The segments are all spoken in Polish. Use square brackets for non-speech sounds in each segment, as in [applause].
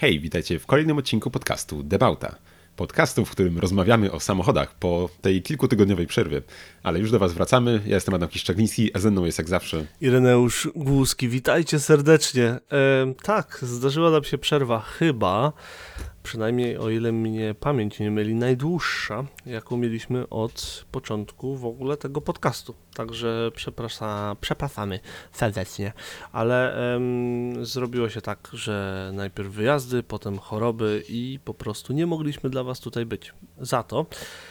Hej, witajcie w kolejnym odcinku podcastu Debauta. Podcastu, w którym rozmawiamy o samochodach po tej kilkutygodniowej przerwie. Ale już do Was wracamy. Ja jestem Adam Kiszczagniński, a ze mną jest jak zawsze Ireneusz Głuski, witajcie serdecznie. E, tak, zdarzyła nam się przerwa, chyba, przynajmniej o ile mnie pamięć nie myli, najdłuższa, jaką mieliśmy od początku w ogóle tego podcastu. Także przepraszam, przepraszamy serdecznie. Ale em, zrobiło się tak, że najpierw wyjazdy, potem choroby i po prostu nie mogliśmy dla Was tutaj być. Za to,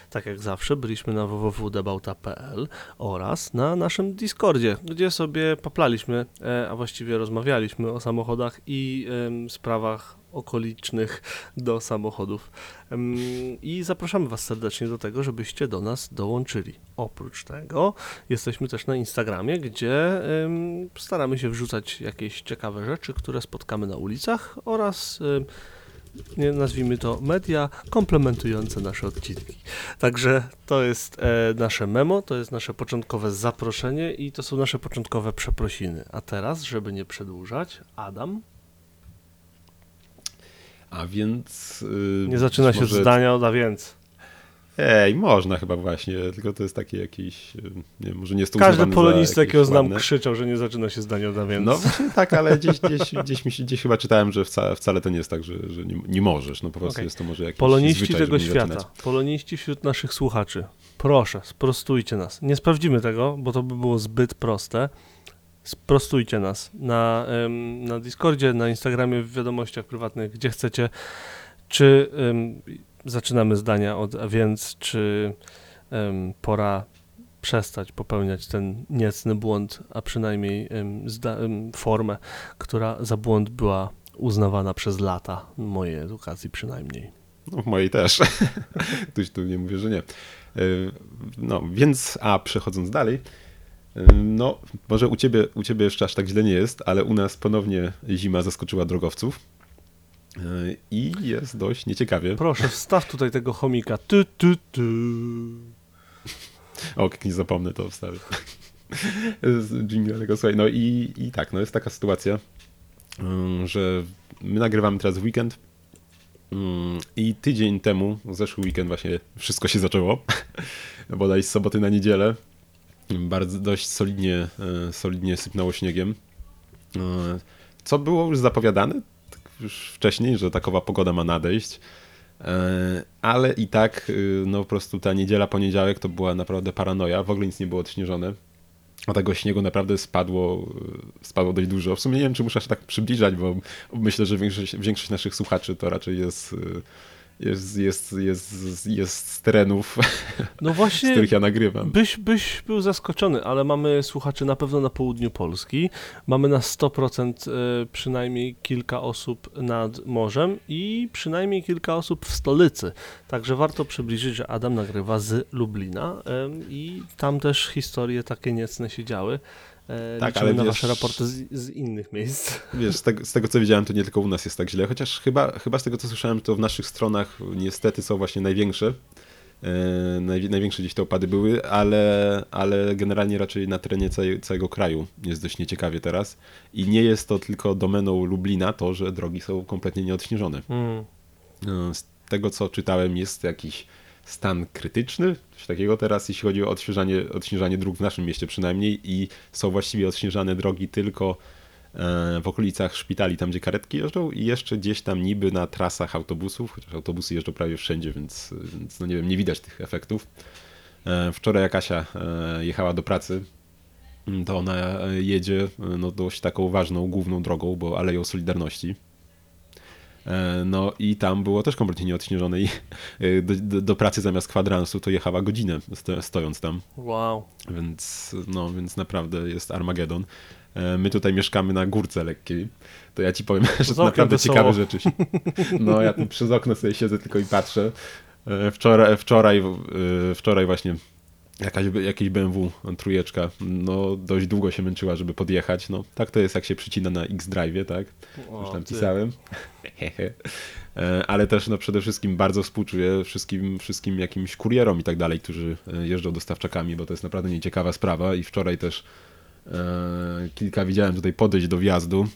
tak jak zawsze, byliśmy na www.debauta.pl oraz na naszym Discordzie, gdzie sobie paplaliśmy, e, a właściwie rozmawialiśmy o samochodach i sprawach okolicznych do samochodów. I zapraszamy Was serdecznie do tego, żebyście do nas dołączyli. Oprócz tego jesteśmy też na Instagramie, gdzie staramy się wrzucać jakieś ciekawe rzeczy, które spotkamy na ulicach oraz nazwijmy to media komplementujące nasze odcinki. Także to jest e, nasze memo, to jest nasze początkowe zaproszenie i to są nasze początkowe przeprosiny. A teraz, żeby nie przedłużać, Adam, A więc. Yy, nie zaczyna się może... zdania od a więc. Ej, można chyba właśnie, tylko to jest taki jakiś. yy, Nie, może nie jest to Każdy polonista, jakiego znam, ładne. krzyczał, że nie zaczyna się zdania od a więc. No właśnie tak, ale gdzieś, gdzieś, gdzieś, mi się, gdzieś chyba czytałem, że wcale, wcale to nie jest tak, że, że nie, nie możesz. No po prostu Okej. jest to może jakiś Poloniści zwyczaj, tego świata, zaczynać. poloniści wśród naszych słuchaczy, proszę, sprostujcie nas. Nie sprawdzimy tego, bo to by było zbyt proste. Sprostujcie nas na, na Discordzie, na Instagramie, w wiadomościach prywatnych, gdzie chcecie. Czy em, zaczynamy zdania od a więc, czy em, pora przestać popełniać ten niecny błąd, a przynajmniej em, formę, która za błąd była uznawana przez lata mojej edukacji przynajmniej. No, w mojej też. [laughs] Tuś tu nie mówię, że nie. Yy, No, więc, a przechodząc dalej, no, może u ciebie, u ciebie jeszcze aż tak źle nie jest, ale u nas ponownie zima zaskoczyła drogowców yy, i jest dość nieciekawie. Proszę, wstaw tutaj tego chomika. Tu, tu, tu. [laughs] O, jak nie zapomnę, to wstawię. [laughs] Z Jinglego, słuchaj, no i, i tak, no jest taka sytuacja, yy, że my nagrywamy teraz w weekend yy, i tydzień temu, zeszły weekend właśnie wszystko się zaczęło, [laughs] bodaj z soboty na niedzielę, bardzo dość solidnie, e, solidnie sypnęło śniegiem, E, co było już zapowiadane tak już wcześniej, że takowa pogoda ma nadejść, E, ale i tak no po prostu ta niedziela, poniedziałek to była naprawdę paranoja, w ogóle nic nie było odśnieżone. A tego śniegu naprawdę spadło, spadło dość dużo. W sumie nie wiem, czy muszę się tak przybliżać, bo myślę, że większość, większość naszych słuchaczy to raczej jest, jest, jest, jest, jest z terenów, No [laughs] z właśnie, których ja nagrywam. byś, byś był zaskoczony, ale mamy słuchaczy na pewno na południu Polski. Mamy na 100% e, przynajmniej kilka osób nad morzem i przynajmniej kilka osób w stolicy. Także warto przybliżyć, że Adam nagrywa z Lublina i tam też historie takie niecne się działy. E, Tak, ale na wiesz- wasze raporty z, z innych miejsc. [laughs] Wiesz, z tego, z tego co widziałem, to nie tylko u nas jest tak źle, chociaż chyba, chyba z tego co słyszałem, to w naszych stronach niestety są właśnie największe. E, naj, największe gdzieś te opady były, ale, ale generalnie raczej na terenie całej, całego kraju jest dość nieciekawie teraz. I nie jest to tylko domeną Lublina to, że drogi są kompletnie nieodśnieżone. Mm. Z tego co czytałem, jest jakiś stan krytyczny, coś takiego teraz, jeśli chodzi o odśnieżanie, odśnieżanie dróg w naszym mieście przynajmniej i są właściwie odśnieżane drogi tylko e, w okolicach szpitali, tam gdzie karetki jeżdżą i jeszcze gdzieś tam niby na trasach autobusów, chociaż autobusy jeżdżą prawie wszędzie, więc, więc no nie wiem, nie widać tych efektów. E, Wczoraj jak Asia e, jechała do pracy, to ona jedzie no, dość taką ważną, główną drogą, bo Aleją Solidarności. E, No i tam było też kompletnie nieodśnieżone i e, do, do, do pracy zamiast kwadransu to jechała godzinę sto, stojąc tam, Wow. więc no, więc naprawdę jest Armagedon. E, My tutaj mieszkamy na górce lekkiej, to ja ci powiem, [laughs] że to naprawdę wesoło. ciekawe rzeczy. się- [laughs] No ja tu przez okno sobie siedzę tylko i patrzę. Wczoraj, wczoraj, wczoraj właśnie jakaś, jakieś BMW trójeczka, no dość długo się męczyła, żeby podjechać. No tak to jest jak się przycina na X-Drive, tak? O, Już tam ty. pisałem. E, Ale też no, przede wszystkim bardzo współczuję wszystkim, wszystkim jakimś kurierom i tak dalej, którzy e, jeżdżą dostawczakami, bo to jest naprawdę nieciekawa sprawa i wczoraj też e, kilka widziałem tutaj podejść do wjazdu.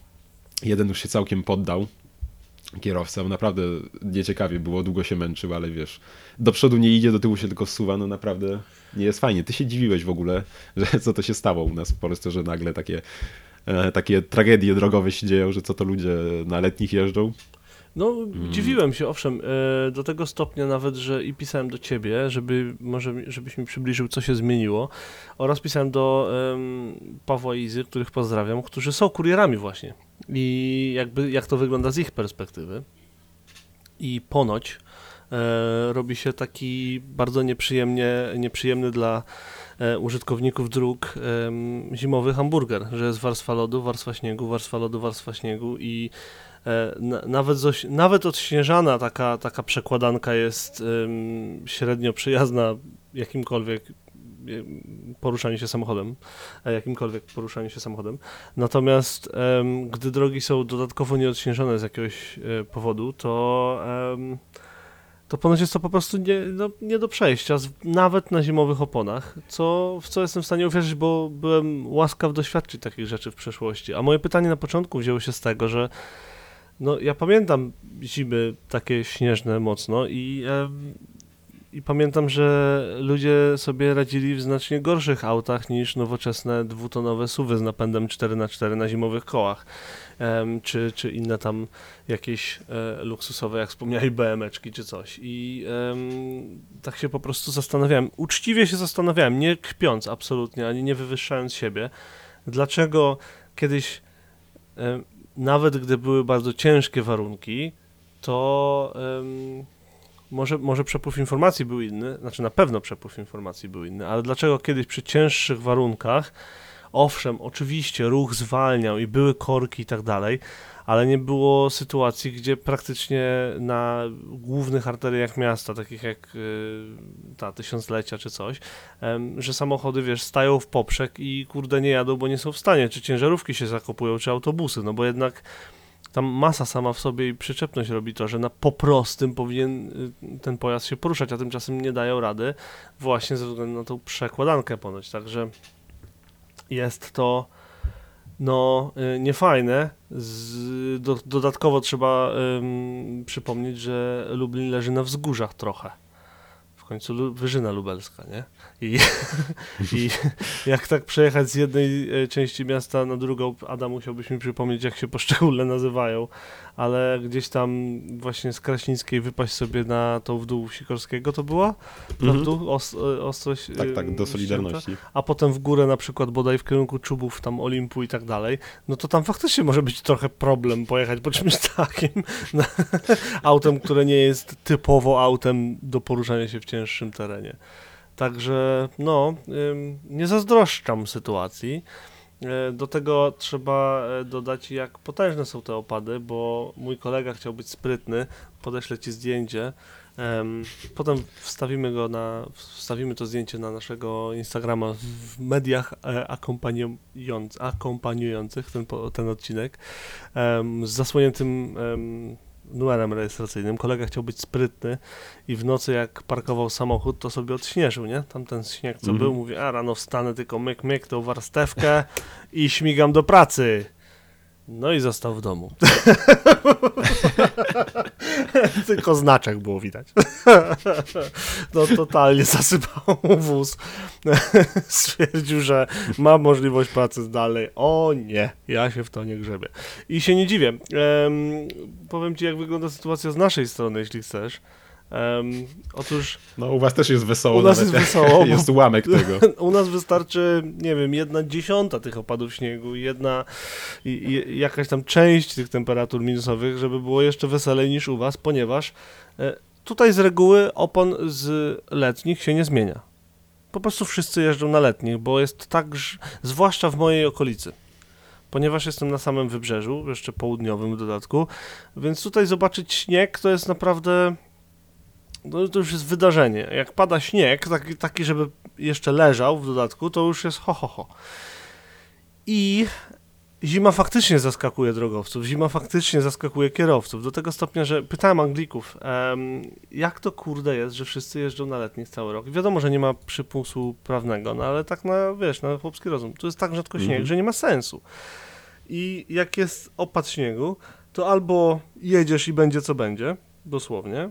Jeden już się całkiem poddał, kierowca. Naprawdę nieciekawie było, długo się męczył, ale wiesz, do przodu nie idzie, do tyłu się tylko zsuwa, no naprawdę nie jest fajnie. Ty się dziwiłeś w ogóle, [laughs] że co to się stało u nas w Polsce, że nagle takie, e, takie tragedie drogowe się dzieją, że co to ludzie na letnich jeżdżą. No, dziwiłem się, owszem, e, do tego stopnia nawet, że i pisałem do ciebie, żeby może żebyś mi przybliżył, co się zmieniło, oraz pisałem do um, Pawła i Izy, których pozdrawiam, którzy są kurierami właśnie i jakby jak to wygląda z ich perspektywy. I ponoć e, robi się taki bardzo nieprzyjemnie, nieprzyjemny dla e, użytkowników dróg e, zimowy hamburger, że jest warstwa lodu, warstwa śniegu, warstwa lodu, warstwa śniegu i nawet, zoś, nawet odśnieżana taka, taka przekładanka jest średnio przyjazna jakimkolwiek poruszaniu się samochodem, e, jakimkolwiek poruszaniu się samochodem. Natomiast gdy drogi są dodatkowo nieodśnieżone z jakiegoś e, powodu, to to ponoć jest to po prostu nie, no, nie do przejścia, nawet na zimowych oponach, co, w co jestem w stanie uwierzyć, bo byłem łaskaw doświadczyć takich rzeczy w przeszłości. A moje pytanie na początku wzięło się z tego, że no, ja pamiętam zimy takie śnieżne mocno i i pamiętam, że ludzie sobie radzili w znacznie gorszych autach niż nowoczesne dwutonowe suwy z napędem 4x4 na zimowych kołach, um, czy, czy inne tam jakieś e, luksusowe, jak wspomnieli, BMeczki czy coś. I tak się po prostu zastanawiałem, uczciwie się zastanawiałem, nie kpiąc absolutnie, ani nie wywyższając siebie, dlaczego kiedyś, e, nawet gdy były bardzo ciężkie warunki, to może, może przepływ informacji był inny, znaczy na pewno przepływ informacji był inny, ale dlaczego kiedyś przy cięższych warunkach, owszem, oczywiście ruch zwalniał i były korki i tak dalej, ale nie było sytuacji, gdzie praktycznie na głównych arteriach miasta, takich jak y, ta tysiąclecia czy coś, że samochody, wiesz, stają w poprzek i kurde nie jadą, bo nie są w stanie, czy ciężarówki się zakopują, czy autobusy, no bo jednak tam masa sama w sobie i przyczepność robi to, że na po prostym powinien y, ten pojazd się poruszać, a tymczasem nie dają rady właśnie ze względu na tą przekładankę ponoć, także jest to no y, niefajne. Z, do, dodatkowo trzeba ym, przypomnieć, że Lublin leży na wzgórzach trochę w końcu Wyżyna Lubelska, nie? I, [laughs] I jak tak przejechać z jednej e, części miasta na drugą, Adam musiałbyś mi przypomnieć, jak się poszczególne nazywają, ale gdzieś tam właśnie z Kraśnickiej wypaść sobie na tą w dół Sikorskiego to była? Mhm. Dół? Os, e, ostrość, tak, tak, do Solidarności. A potem w górę na przykład bodaj w kierunku Czubów, tam Olimpu i tak dalej, no to tam faktycznie może być trochę problem pojechać po czymś [laughs] takim autem, które nie jest typowo autem do poruszania się w cięższym terenie. Także no, nie zazdroszczam sytuacji. E, do tego trzeba e, dodać, jak potężne są te opady, bo mój kolega chciał być sprytny, podeślę ci zdjęcie. Potem wstawimy go na, wstawimy to zdjęcie na naszego Instagrama w mediach e, akompaniujących ten, ten odcinek z zasłoniętym numerem rejestracyjnym. Kolega chciał być sprytny i w nocy jak parkował samochód, to sobie odśnieżył, nie? Tam ten śnieg co mm był, mówi, a rano wstanę tylko myk, myk, tą warstewkę i śmigam do pracy. No i został w domu. [laughs] Tylko znaczek było widać. no totalnie zasypał wóz. Stwierdził, że ma możliwość pracy dalej. O nie, ja się w to nie grzebię. I się nie dziwię. Um, powiem ci, jak wygląda sytuacja z naszej strony, jeśli chcesz. Um, otóż. No, u was też jest wesoło. U nas jest wesoło. [laughs] jest ułamek tego. [laughs] U nas wystarczy, nie wiem, jedna dziesiąta tych opadów śniegu, jedna i, i, jakaś tam część tych temperatur minusowych, żeby było jeszcze weselej niż u was, ponieważ e, tutaj z reguły opon z letnich się nie zmienia. Po prostu wszyscy jeżdżą na letnich, bo jest tak, zwłaszcza w mojej okolicy ponieważ jestem na samym wybrzeżu, jeszcze południowym w dodatku, więc tutaj zobaczyć śnieg to jest naprawdę no to już jest wydarzenie. Jak pada śnieg, taki, taki, żeby jeszcze leżał w dodatku, to już jest ho, ho, ho. I zima faktycznie zaskakuje drogowców, zima faktycznie zaskakuje kierowców, do tego stopnia, że pytałem Anglików, um, jak to kurde jest, że wszyscy jeżdżą na letnich cały rok. wiadomo, że nie ma przypusu prawnego, no ale tak na, wiesz, na chłopski rozum. To jest tak rzadko śnieg, mm -hmm. że nie ma sensu. I jak jest opad śniegu, to albo jedziesz i będzie co będzie, dosłownie,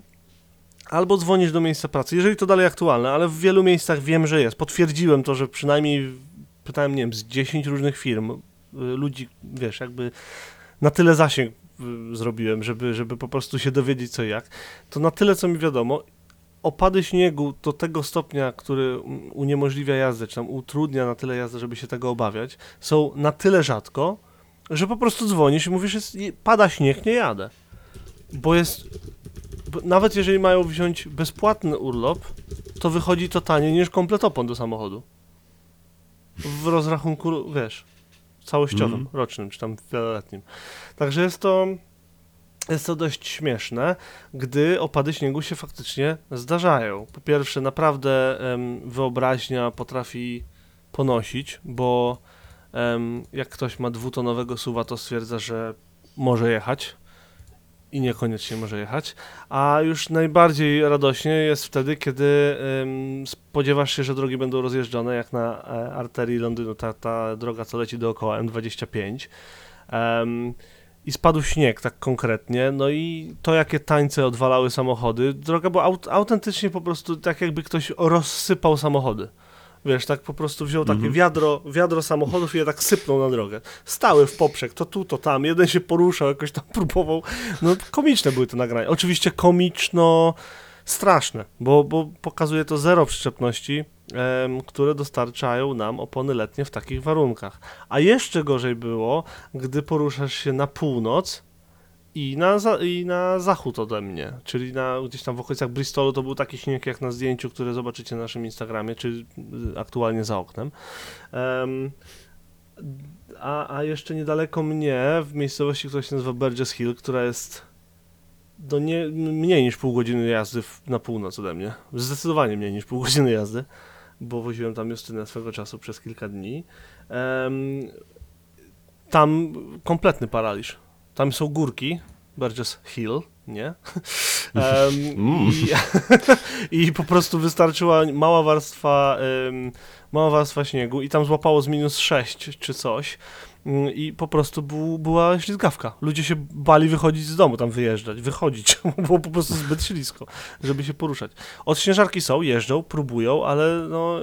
albo dzwonisz do miejsca pracy, jeżeli to dalej aktualne, ale w wielu miejscach wiem, że jest. Potwierdziłem to, że przynajmniej pytałem, nie wiem, z 10 różnych firm, y, ludzi, wiesz, jakby na tyle zasięg y, zrobiłem, żeby, żeby po prostu się dowiedzieć co i jak, to na tyle, co mi wiadomo, opady śniegu do tego stopnia, który uniemożliwia jazdę, czy tam utrudnia na tyle jazdę, żeby się tego obawiać, są na tyle rzadko, że po prostu dzwonisz i mówisz, jest, pada śnieg, nie jadę. Bo jest, nawet jeżeli mają wziąć bezpłatny urlop, to wychodzi to taniej niż kompletopon do samochodu. W rozrachunku, wiesz, całościowym, Mhm. rocznym, czy tam wieloletnim. Także jest to, jest to dość śmieszne, gdy opady śniegu się faktycznie zdarzają. Po pierwsze, naprawdę em, wyobraźnia potrafi ponosić, bo em, jak ktoś ma dwutonowego suwa, to stwierdza, że może jechać i niekoniecznie może jechać. A już najbardziej radośnie jest wtedy, kiedy spodziewasz się, że drogi będą rozjeżdżone, jak na e, arterii Londynu, ta, ta droga, co leci dookoła M25. Em, i spadł śnieg tak konkretnie, no i to jakie tańce odwalały samochody, droga była aut autentycznie po prostu tak jakby ktoś rozsypał samochody. Wiesz, tak po prostu wziął takie Mhm. wiadro, wiadro samochodów i je tak sypnął na drogę. Stały w poprzek, to tu, to tam, jeden się poruszał, jakoś tam [laughs] próbował. No komiczne były te nagrania. Oczywiście komiczno straszne, bo, bo pokazuje to zero przyczepności, em, które dostarczają nam opony letnie w takich warunkach. A jeszcze gorzej było, gdy poruszasz się na północ i na, i na zachód ode mnie, czyli na, gdzieś tam w okolicach Bristolu to był taki śnieg jak na zdjęciu, które zobaczycie na naszym Instagramie, czy y, aktualnie za oknem. Em, a, a jeszcze niedaleko mnie, w miejscowości, która się nazywa Burgess Hill, która jest do nie, mniej niż pół godziny jazdy w, na północ ode mnie. Zdecydowanie mniej niż pół godziny jazdy, bo woziłem tam Justynę swego czasu przez kilka dni. Em, tam kompletny paraliż. Tam są górki, Burgess Hill, nie? [laughs] Em, Mm. i, [laughs] I po prostu wystarczyła mała warstwa, em, mała warstwa śniegu i tam złapało z minus 6 czy coś. Mm, I po prostu był, była ślizgawka. Ludzie się bali wychodzić z domu, tam wyjeżdżać, wychodzić. [laughs] bo Było po prostu zbyt ślisko, żeby się poruszać. Od śnieżarki są, jeżdżą, próbują, ale no,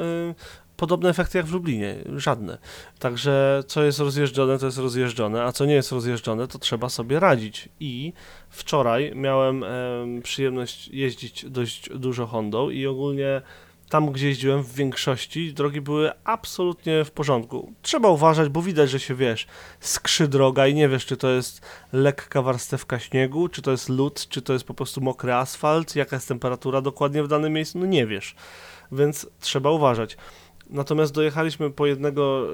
podobne efekty jak w Lublinie, żadne. Także co jest rozjeżdżone, to jest rozjeżdżone, a co nie jest rozjeżdżone, to trzeba sobie radzić. I wczoraj miałem em, przyjemność jeździć dość dużo Hondą i ogólnie tam, gdzie jeździłem, w większości drogi były absolutnie w porządku. Trzeba uważać, bo widać, że się wiesz, skrzy droga i nie wiesz, czy to jest lekka warstewka śniegu, czy to jest lód, czy to jest po prostu mokry asfalt, jaka jest temperatura dokładnie w danym miejscu, no nie wiesz. Więc trzeba uważać. Natomiast dojechaliśmy po jednego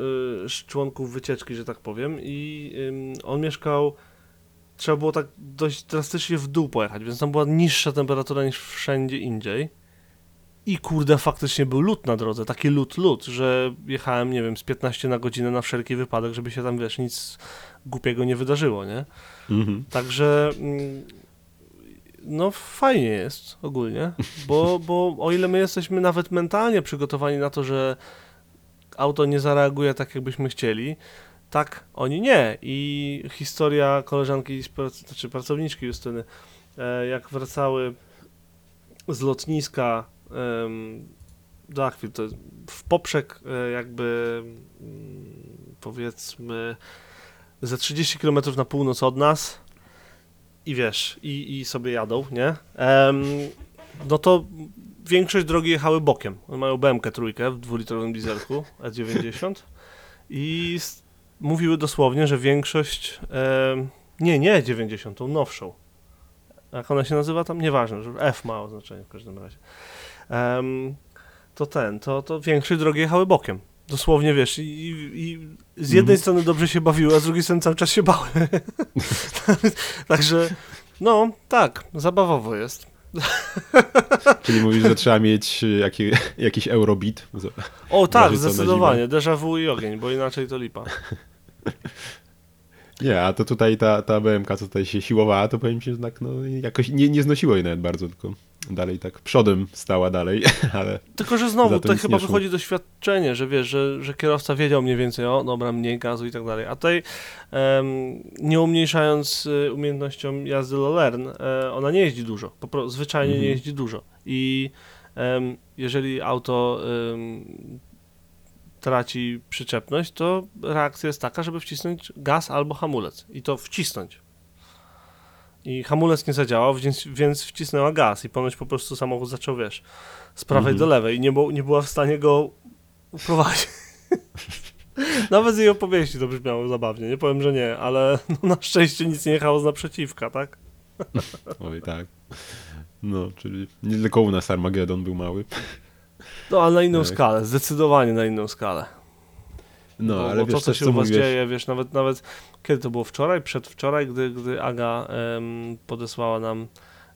y, z członków wycieczki, że tak powiem, i on mieszkał. Trzeba było tak dość drastycznie w dół pojechać, więc tam była niższa temperatura niż wszędzie indziej. I kurde, faktycznie był lód na drodze, taki lód, lód, że jechałem, nie wiem, z 15 na godzinę na wszelki wypadek, żeby się tam, wiesz, nic głupiego nie wydarzyło, nie? Mhm. Także mm, no fajnie jest ogólnie, bo, bo o ile my jesteśmy nawet mentalnie przygotowani na to, że auto nie zareaguje tak, jakbyśmy chcieli, tak oni nie. I historia koleżanki, prac- znaczy pracowniczki Justyny, e, jak wracały z lotniska do Akwil, to w poprzek e, jakby mm, powiedzmy ze 30 km na północ od nas i wiesz, i, i sobie jadą, nie? Em, no to większość drogi jechały bokiem. Mają BMK trójkę w dwulitrowym dieselku E90 i mówiły dosłownie, że większość em, nie, nie 90, tą nowszą. Jak ona się nazywa tam? Nieważne, że F ma oznaczenie w każdym razie. Em, to ten, to, to większość drogi jechały bokiem. Dosłownie wiesz, i, i z jednej Mhm. strony dobrze się bawiły, a z drugiej strony cały czas się bały. [laughs] Także, no, tak, zabawowo jest. Czyli mówisz, że trzeba mieć y, jaki, jakiś Eurobit. O tak, zdecydowanie, déjà vu i ogień, bo inaczej to lipa. [laughs] Nie, a to tutaj ta, ta BMK, co tutaj się siłowała, to powiem ci, że tak no, jakoś nie, nie znosiło jej nawet bardzo, tylko dalej tak przodem stała dalej, [laughs] ale Tylko, że znowu to chyba nie szło. wychodzi doświadczenie, że wiesz, że, że kierowca wiedział mniej więcej, o dobra, mniej gazu i tak dalej. A tutaj em, nie umniejszając y, umiejętnością jazdy Lolern, e, ona nie jeździ dużo, po prostu zwyczajnie nie Mhm. jeździ dużo. I em, jeżeli auto em, traci przyczepność, to reakcja jest taka, żeby wcisnąć gaz albo hamulec. I to wcisnąć. I hamulec nie zadziałał, więc, więc wcisnęła gaz i ponoć po prostu samochód zaczął, wiesz, z prawej Mhm. do lewej i nie, nie była w stanie go uprowadzić. [laughs] Nawet z jej opowieści to brzmiało zabawnie, nie powiem, że nie, ale no, na szczęście nic nie jechało z naprzeciwka, tak? [laughs] oj tak. No, czyli nie tylko u nas Armagedon był mały. No, ale na inną Tak. skalę, zdecydowanie na inną skalę. No, bo, ale bo wiesz to, co się co u was mówiłeś, dzieje, wiesz, nawet, nawet kiedy to było wczoraj, przedwczoraj, gdy, gdy Aga em, podesłała nam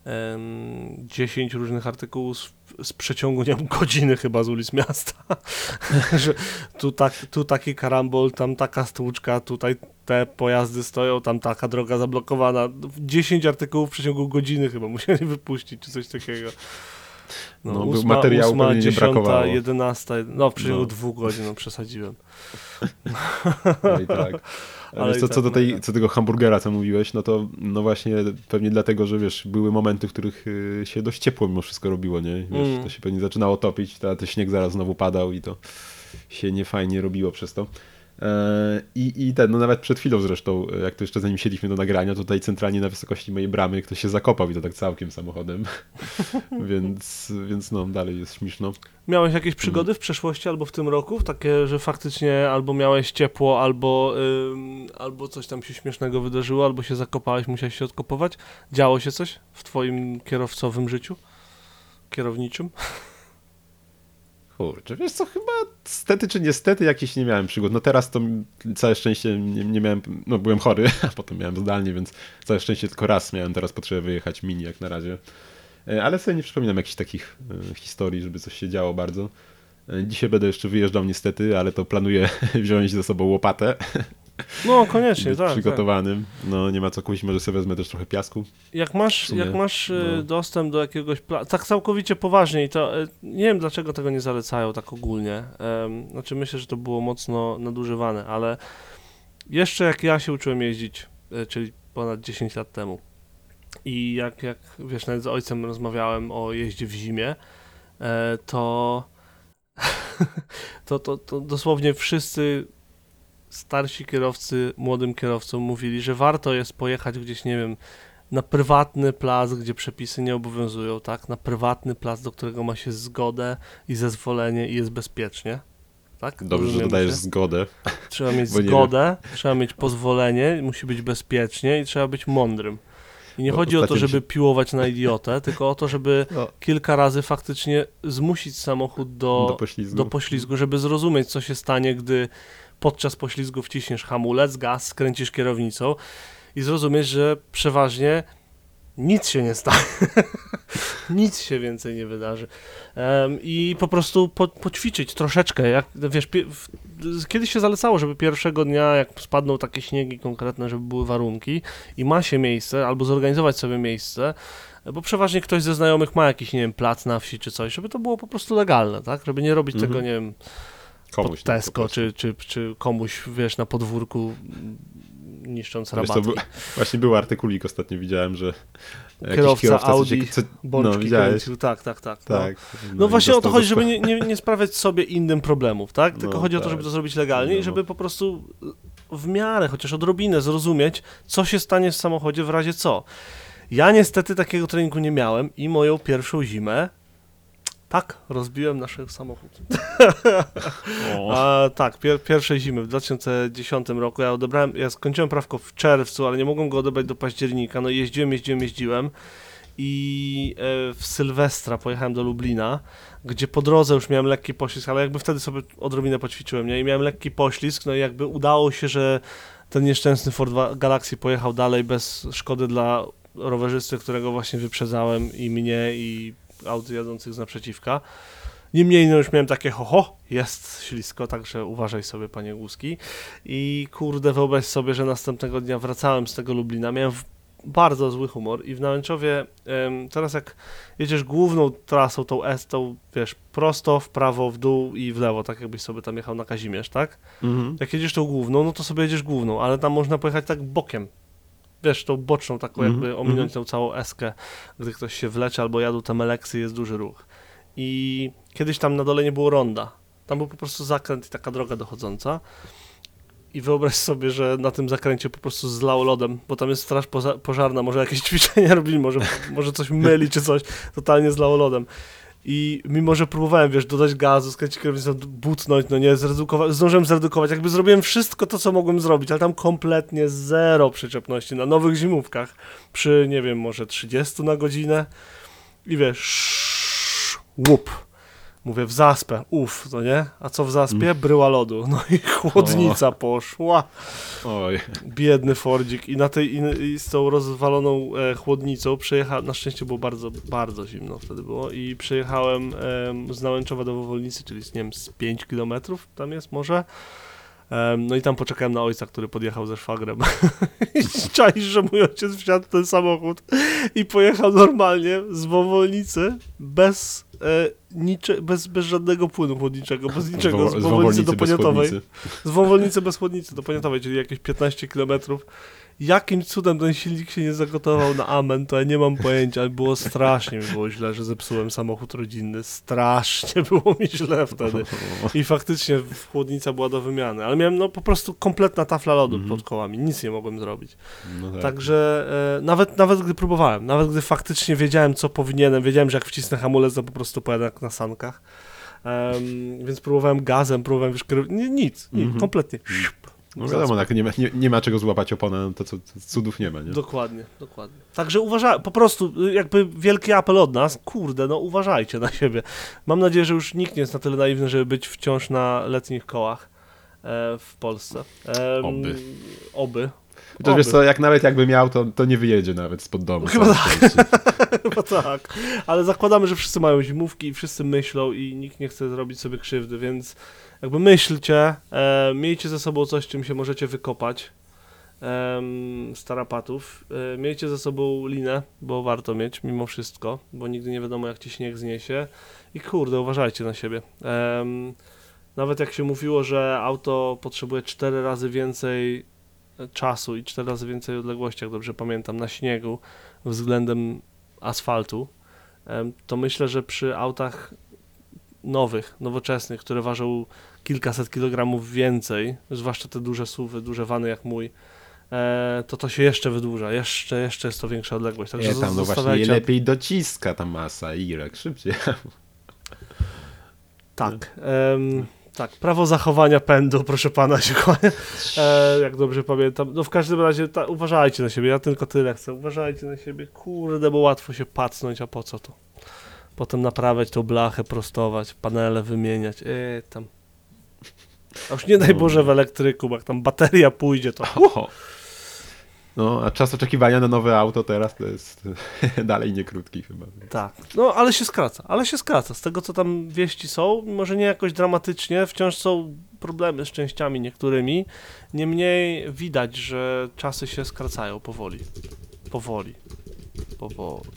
em, 10 różnych artykułów z, z przeciągu, nie wiem, [laughs] godziny chyba z ulic miasta, [laughs] że tu, tak, tu taki karambol, tam taka stłuczka, tutaj te pojazdy stoją, tam taka droga zablokowana. 10 artykułów w przeciągu godziny chyba musieli wypuścić, czy coś takiego. No, był- materiału pewnie nie brakowało. 11, no w przeciągu No. dwóch godzin, no przesadziłem. No i tak. [laughs] Ale co, tak co, do tej, mega. co do tego hamburgera, co mówiłeś, no to no właśnie pewnie dlatego, że wiesz, były momenty, w których y, się dość ciepło mimo wszystko robiło, nie? Wiesz, Mm. to się pewnie zaczynało topić, a ten śnieg zaraz znowu padał i to się niefajnie robiło przez to. E, I, I ten, no nawet przed chwilą zresztą, jak to jeszcze zanim siedliśmy do nagrania, tutaj centralnie na wysokości mojej bramy ktoś się zakopał i to tak całkiem samochodem. [laughs] więc, więc no, dalej jest śmieszno. Miałeś jakieś przygody w przeszłości albo w tym roku? Takie, że faktycznie albo miałeś ciepło, albo, ym, albo coś tam się śmiesznego wydarzyło, albo się zakopałeś, musiałeś się odkopować? Działo się coś w twoim kierowcowym życiu? Kierowniczym? [laughs] Kurczę, wiesz co, chyba stety czy niestety jakiś nie miałem przygód. No teraz to całe szczęście nie, nie miałem, no byłem chory, [laughs] a potem miałem zdalnie, więc całe szczęście tylko raz miałem teraz potrzebę wyjechać mini jak na razie. E, Ale sobie nie przypominam jakichś takich e, historii, żeby coś się działo bardzo. E, Dzisiaj będę jeszcze wyjeżdżał niestety, ale to planuję [laughs] wziąć ze sobą łopatę, [laughs] No, koniecznie, tak, tak. przygotowanym. No nie ma co kupić, może sobie wezmę też trochę piasku. Jak masz, sumie, jak masz y, no. dostęp do jakiegoś tak całkowicie poważnie i to y, nie wiem dlaczego tego nie zalecają tak ogólnie. Znaczy myślę, że to było mocno nadużywane, ale jeszcze jak ja się uczyłem jeździć, y, czyli ponad 10 lat temu i jak, jak wiesz, nawet z ojcem rozmawiałem o jeździe w zimie, e, to, [laughs] to, to, to dosłownie wszyscy starsi kierowcy młodym kierowcom mówili, że warto jest pojechać gdzieś, nie wiem, na prywatny plac, gdzie przepisy nie obowiązują, tak? Na prywatny plac, do którego ma się zgodę i zezwolenie i jest bezpiecznie. Tak? Dobrze, że dodajesz się? zgodę. Trzeba mieć [laughs] zgodę, trzeba mieć pozwolenie, musi być bezpiecznie i trzeba być mądrym. I nie Bo chodzi o to, żeby piłować na idiotę, [laughs] tylko o to, żeby [laughs] No, kilka razy faktycznie zmusić samochód do, do poślizgu. do poślizgu, żeby zrozumieć, co się stanie, gdy podczas poślizgu wciśniesz hamulec, gaz, skręcisz kierownicą i zrozumieć, że przeważnie nic się nie stanie. [laughs] nic się więcej nie wydarzy. Em, I po prostu po, poćwiczyć troszeczkę. Jak, wiesz, w, kiedyś się zalecało, żeby pierwszego dnia, jak spadną takie śniegi konkretne, żeby były warunki i ma się miejsce, albo zorganizować sobie miejsce, bo przeważnie ktoś ze znajomych ma jakiś, nie wiem, plac na wsi czy coś, żeby to było po prostu legalne, tak? Żeby nie robić Mhm. tego, nie wiem, Komuś, pod no, po Tesco, czy, czy, czy komuś, wiesz, na podwórku mm, niszcząc Wiesz, rabatki. był, właśnie był artykulik ostatnio widziałem, że Kierowca co Audi co, Bączki no, kręcił, tak, tak, tak. No. Tak. No, i właśnie o to chodzi, żeby nie, nie, nie sprawiać sobie innym problemów, tak? Tylko No, chodzi o to, tak. żeby to zrobić legalnie i No. żeby po prostu w miarę, chociaż odrobinę zrozumieć, co się stanie w samochodzie w razie co. Ja niestety takiego treningu nie miałem i moją pierwszą zimę tak, rozbiłem nasz samochód. [laughs] A, tak, pier, pierwszej zimy w 2010 roku. Ja odebrałem, ja skończyłem prawko w czerwcu, ale nie mogłem go odebrać do października, no jeździłem, jeździłem, jeździłem. I e, w Sylwestra pojechałem do Lublina, gdzie po drodze już miałem lekki poślizg, ale jakby wtedy sobie odrobinę poćwiczyłem, nie? I miałem lekki poślizg, no i jakby udało się, że ten nieszczęsny Ford Galaxy pojechał dalej bez szkody dla rowerzysty, którego właśnie wyprzedzałem i mnie i aut jadących z naprzeciwka. Niemniej no już miałem takie ho, ho jest ślisko, także uważaj sobie panie Głuski. I kurde, wyobraź sobie, że następnego dnia wracałem z tego Lublina, miałem bardzo zły humor i w Nałęczowie teraz jak jedziesz główną trasą, tą S, tą wiesz, prosto, w prawo, w dół i w lewo, tak jakbyś sobie tam jechał na Kazimierz, tak? Mhm. Jak jedziesz tą główną, no to sobie jedziesz główną, ale tam można pojechać tak bokiem. Wiesz, tą boczną, taką Mhm, jakby ominąć tą całą eskę, gdy ktoś się wlecze albo jadą te meleksy, jest duży ruch. I kiedyś tam na dole nie było ronda. Tam był po prostu zakręt i taka droga dochodząca. I wyobraź sobie, że na tym zakręcie po prostu zlało lodem, bo tam jest straż pożarna, może jakieś [laughs] ćwiczenia robili, może, może coś myli czy coś, totalnie zlało lodem. I mimo, że próbowałem, wiesz, dodać gazu, skręcić kierownicą, butnąć, no nie, zredukować, zdążyłem zredukować, jakby zrobiłem wszystko to, co mogłem zrobić, ale tam kompletnie zero przyczepności. Na nowych zimówkach, przy, nie wiem, może 30 na godzinę. I wiesz, łup. Mówię, w zaspę, uff, no nie? A co w zaspie? Bryła lodu. [laughs] No i chłodnica poszła. Oj. Biedny Fordzik i na tej i, i z tą rozwaloną e, chłodnicą przejechałem, na szczęście było bardzo, bardzo zimno wtedy było i przejechałem em, z Nałęczowa do Wowolnicy, czyli z, nie wiem, z 5 km tam jest może. No i tam poczekałem na ojca, który podjechał ze szwagrem. [laughs] I czaisz, że mój ojciec wsiadł w ten samochód i pojechał normalnie z Wowolnicy bez, e, bez, bez żadnego płynu chłodniczego, bez [laughs] niczego, z Wowolnicy do Poniatowej. Z Wąwolnicy bez chłodnicy do Poniatowej, czyli jakieś 15 km. Jakim cudem ten silnik się nie zagotował na amen, to ja nie mam pojęcia, ale było strasznie mi było źle, że zepsułem samochód rodzinny. Strasznie było mi źle wtedy. I faktycznie chłodnica była do wymiany, ale miałem no po prostu kompletna tafla lodu Mhm. pod kołami, nic nie mogłem zrobić. No tak. Także e, nawet, nawet gdy próbowałem, nawet gdy faktycznie wiedziałem, co powinienem, wiedziałem, że jak wcisnę hamulec, to po prostu pojadę jak na sankach. Em, więc próbowałem gazem, próbowałem wiesz, nie, nic, nic Mhm. kompletnie. No wiadomo, tak, nie, ma, nie, nie ma czego złapać oponę, no to, co to cudów nie ma, nie? Dokładnie, dokładnie. Także uważaj, po prostu y, jakby wielki apel od nas, kurde, no uważajcie na siebie. Mam nadzieję, że już nikt nie jest na tyle naiwny, żeby być wciąż na letnich kołach e, w Polsce. Oby. Oby. To wiesz co, jak nawet jakby miał, to, to nie wyjedzie nawet spod domu. Chyba szczęście. [laughs] Chyba tak. Ale zakładamy, że wszyscy mają zimówki i wszyscy myślą i nikt nie chce zrobić sobie krzywdy, więc jakby myślcie, e, miejcie ze sobą coś, czym się możecie wykopać em, z tarapatów. E, miejcie ze sobą linę, bo warto mieć mimo wszystko, bo nigdy nie wiadomo jak ci śnieg zniesie. I kurde, uważajcie na siebie. Em, nawet jak się mówiło, że auto potrzebuje 4 razy więcej e, czasu i 4 razy więcej odległości, jak dobrze pamiętam, na śniegu względem asfaltu, to myślę, że przy autach nowych, nowoczesnych, które ważą kilkaset kilogramów więcej, zwłaszcza te duże suwy, duże wany jak mój, e, to to się jeszcze wydłuża, jeszcze, jeszcze jest to większa odległość. Także Nie, tam no właśnie lepiej dociska ta masa, Irek, szybciej. Tak. [laughs] em, tak, prawo zachowania pędu, proszę pana, się kłania. E, jak dobrze pamiętam. No w każdym razie ta, uważajcie na siebie, ja tylko tyle chcę. Uważajcie na siebie, kurde, bo łatwo się pacnąć, a po co to? Potem naprawiać tą blachę, prostować, panele wymieniać. E, tam. A już nie daj. Boże w elektryku, bo jak tam bateria pójdzie, to O. No, a czas oczekiwania na nowe auto teraz to jest [laughs] dalej nie krótki chyba. Tak, no ale się skraca, ale się skraca. Z tego co tam wieści są, może nie jakoś dramatycznie, wciąż są problemy z częściami niektórymi. Niemniej widać, że czasy się skracają powoli. Powoli. Powoli.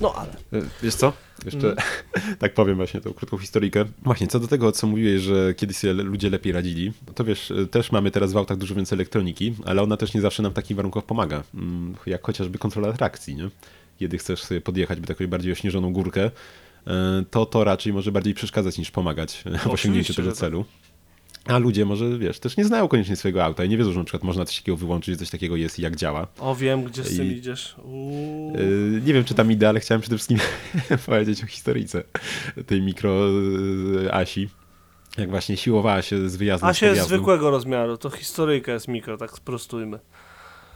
No ale. E, Wiesz co? Jeszcze Mhm. [laughs] tak powiem właśnie tą krótką historyjkę. Właśnie, co do tego, co mówiłeś, że kiedyś sobie ludzie lepiej radzili, to wiesz, e, też mamy teraz w autach dużo więcej elektroniki, ale ona też nie zawsze nam w takich warunkach pomaga. Mm, Jak chociażby kontrola trakcji, nie? Kiedy chcesz sobie podjechać by taką bardziej ośnieżoną górkę, e, to to raczej może bardziej przeszkadzać niż pomagać w osiągnięciu tego że tak. A ludzie może, wiesz, też nie znają koniecznie swojego auta i nie wiedzą, że na przykład można coś takiego wyłączyć, że coś takiego jest i jak działa. O, wiem, gdzie z tym I- idziesz. Yy, Nie wiem, czy tam idę, ale chciałem przede wszystkim [laughs] powiedzieć o historyjce tej mikro yy, Asi. Jak właśnie siłowała się z wyjazdem A z się jest zwykłego rozmiaru, to historyjka jest mikro, tak sprostujmy.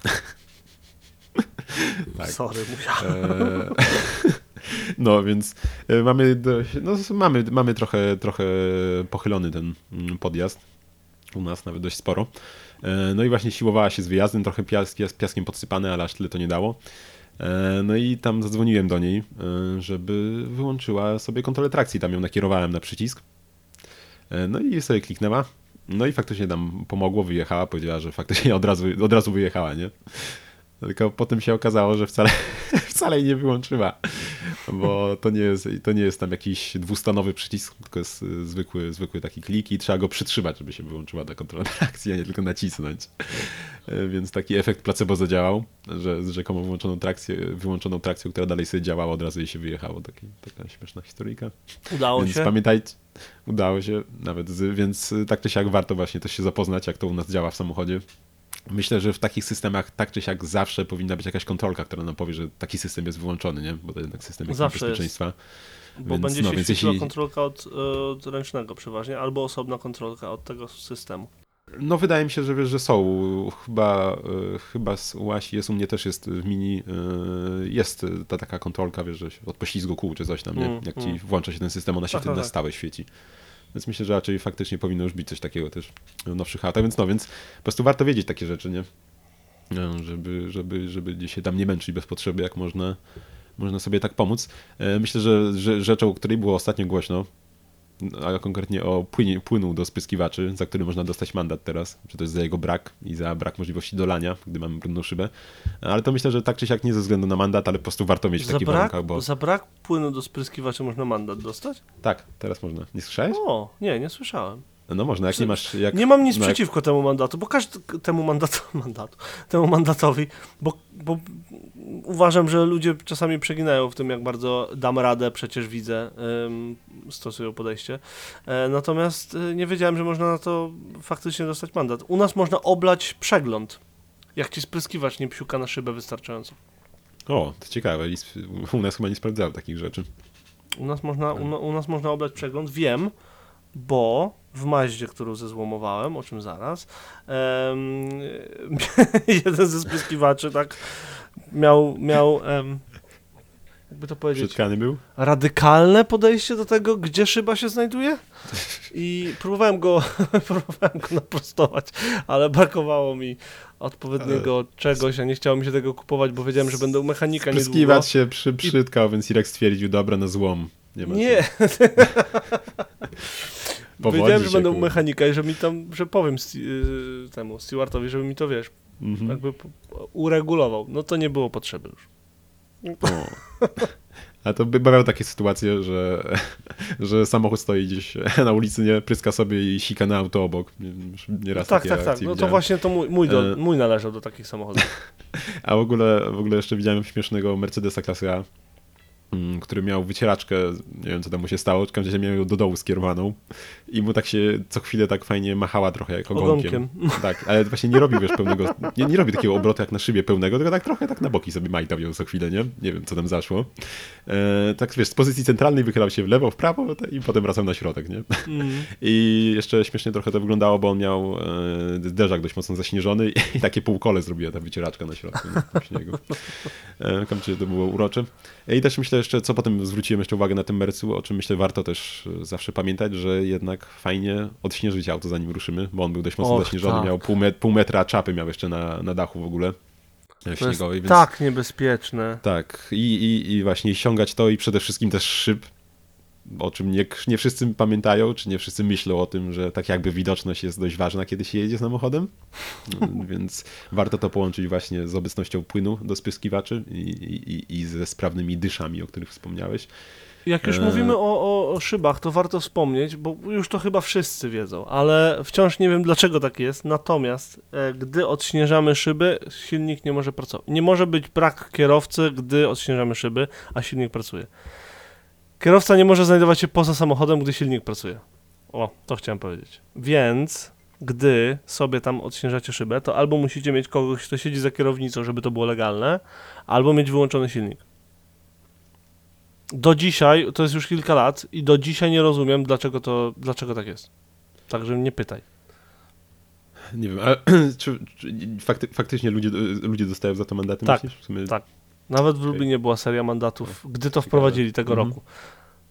[laughs] Tak. Sorry, musiałem. Eee, [laughs] No, więc e, mamy, dość, no, mamy, mamy trochę, trochę pochylony ten mm, podjazd. U nas nawet dość sporo. E, No i właśnie siłowała się z wyjazdem, trochę piask, pias- piaskiem podsypane, ale aż tyle to nie dało. E, No i tam zadzwoniłem do niej, żeby wyłączyła sobie kontrolę trakcji. Tam ją nakierowałem na przycisk. No i sobie kliknęła No i faktycznie tam pomogło, wyjechała, powiedziała, że faktycznie od razu, od razu wyjechała, nie? Tylko potem się okazało, że wcale, [laughs] wcale jej nie wyłączyła, bo to nie, jest, to nie jest tam jakiś dwustanowy przycisk, tylko jest y, zwykły, zwykły taki klik i trzeba go przytrzymać, żeby się wyłączyła ta kontrola trakcji, a nie tylko nacisnąć. Y, Więc taki efekt placebo zadziałał, że z rzekomo wyłączoną trakcję, wyłączoną trakcją, która dalej sobie działała, od razu jej się wyjechało. Taki, taka śmieszna historyjka. Udało Więc się. pamiętajcie, udało się nawet, z, więc tak czy siak warto właśnie też się zapoznać, jak to u nas działa w samochodzie. Myślę, że w takich systemach tak czy siak zawsze powinna być jakaś kontrolka, która nam powie, że taki system jest wyłączony, nie? Bo to jednak system jest Zawsze bezpieczeństwa. Bo Więc, będzie no, się więc jeśli- kontrolka od, e, od ręcznego przeważnie, albo osobna kontrolka od tego systemu. No wydaje mi się, że wiesz, że są. Chyba, y, chyba z Łasi jest, u mnie też jest w mini, y, jest ta taka kontrolka, wiesz, że od poślizgu kół czy coś tam, nie? Mm, Jak ci mm. włącza się ten system, ona się Aha, wtedy na tak. stałe świeci. Więc myślę, że raczej faktycznie powinno już być coś takiego też w nowszych autach, więc no, więc po prostu warto wiedzieć takie rzeczy, nie? No, Żeby, żeby, żeby się tam nie męczyć bez potrzeby, jak można, można sobie tak pomóc. E, Myślę, że rzeczą, o której było ostatnio głośno, a konkretnie o płynie, płynu do spryskiwaczy, za który można dostać mandat teraz, że to jest za jego brak i za brak możliwości dolania, gdy mamy brudną szybę. Ale to myślę, że tak czy siak nie ze względu na mandat, ale po prostu warto mieć w takich brak, warunkach, bo za brak płynu do spryskiwaczy można mandat dostać? tak, teraz można. Nie słyszałeś? O, nie, nie słyszałem. No można, jak nie masz... Jak, Nie mam nic no jak- przeciwko temu mandatu, bo każdy temu mandatu, [laughs] mandatu, temu mandatowi, bo, bo uważam, że ludzie czasami przeginają w tym, jak bardzo dam radę, przecież widzę, ym, stosują podejście. E, natomiast y, nie wiedziałem, że można na to faktycznie dostać mandat. U nas można oblać przegląd, jak ci spryskiwacz nie psiuka na szybę wystarczająco. O, to ciekawe. U nas chyba nie sprawdzałem takich rzeczy. U nas można, u, u nas można oblać przegląd, wiem, bo w Maździe, którą zezłomowałem, o czym zaraz, em, [laughs] jeden ze spryskiwaczy tak miał, miał em, jakby to powiedzieć, był? radykalne podejście do tego, gdzie szyba się znajduje i próbowałem go, [laughs] próbowałem go naprostować, ale brakowało mi odpowiedniego czegoś, a nie chciało mi się tego kupować, bo wiedziałem, że będę u mechanika niedługo. Spryskiwacz się przy, przytkał, więc Irek stwierdził, dobra, na złom. Nie, ma Nie, [laughs] wiedziałem, że będę u mechanika i że mi tam, że powiem y, temu Stewartowi, żeby mi to, wiesz, Mhm. jakby uregulował. No to nie było potrzeby już. O. A to by bywały takie sytuacje, że, że samochód stoi gdzieś na ulicy, nie pryska sobie i sika na auto obok. Nieraz tak, takie tak, tak. akcje No to widziałem. właśnie to mój, mój, do, E. mój należał do takich samochodów. [laughs] A w ogóle, w ogóle jeszcze widziałem śmiesznego Mercedesa klasy A, który miał wycieraczkę, nie wiem co tam mu się stało, w każdym razie miał ją do dołu skierowaną i mu tak się co chwilę tak fajnie machała trochę jak ogonkiem. Ogonkiem. [laughs] Tak, ale właśnie nie robił wiesz pełnego, nie, nie robi takiego obrotu jak na szybie pełnego, tylko tak trochę tak na boki sobie majtał ją co chwilę, nie? Nie wiem co tam zaszło. E, tak wiesz, z pozycji centralnej wychylał się w lewo, w prawo i potem wracał na środek, nie? Mm. [laughs] I jeszcze śmiesznie trochę to wyglądało, bo on miał e, dość mocno zaśnieżony i, [laughs] i takie półkole zrobiła ta wycieraczka na środku nie, śniegu. E, to było urocze. I też myślę jeszcze, co potem zwróciłem jeszcze uwagę na tym Mercu, o czym myślę warto też e, zawsze pamiętać, że jednak fajnie odśnieżyć auto zanim ruszymy, bo on był dość mocno Och, zaśnieżony, tak. miał pół, met, pół metra czapy miał jeszcze na, na dachu w ogóle e, To jest śniegowej, więc tak niebezpieczne. tak, i, i, i właśnie ściągać to i przede wszystkim też szyb, o czym nie, nie wszyscy pamiętają, czy nie wszyscy myślą o tym, że tak jakby widoczność jest dość ważna, kiedy się jedzie samochodem, [laughs] więc warto to połączyć właśnie z obecnością płynu do spryskiwaczy i, i, i ze sprawnymi dyszami, o których wspomniałeś. Jak już E. mówimy o, o, o szybach, to warto wspomnieć, bo już to chyba wszyscy wiedzą, ale wciąż nie wiem dlaczego tak jest. Natomiast e, gdy odśnieżamy szyby, silnik nie może pracować. Nie może być brak kierowcy, gdy odśnieżamy szyby, a silnik pracuje. Kierowca nie może znajdować się poza samochodem, gdy silnik pracuje. O, to chciałem powiedzieć. Więc gdy sobie tam odśnieżacie szybę, to albo musicie mieć kogoś, kto siedzi za kierownicą, żeby to było legalne, albo mieć wyłączony silnik. Do dzisiaj, to jest już kilka lat i do dzisiaj nie rozumiem, dlaczego to, dlaczego tak jest. Także nie pytaj. Nie wiem, ale [clears throat] czy, czy fakty, faktycznie ludzie, ludzie dostają za to mandaty, Tak, myślisz? Tak. Nawet w. Lublinie była seria mandatów, gdy to wprowadzili tego Mhm. roku.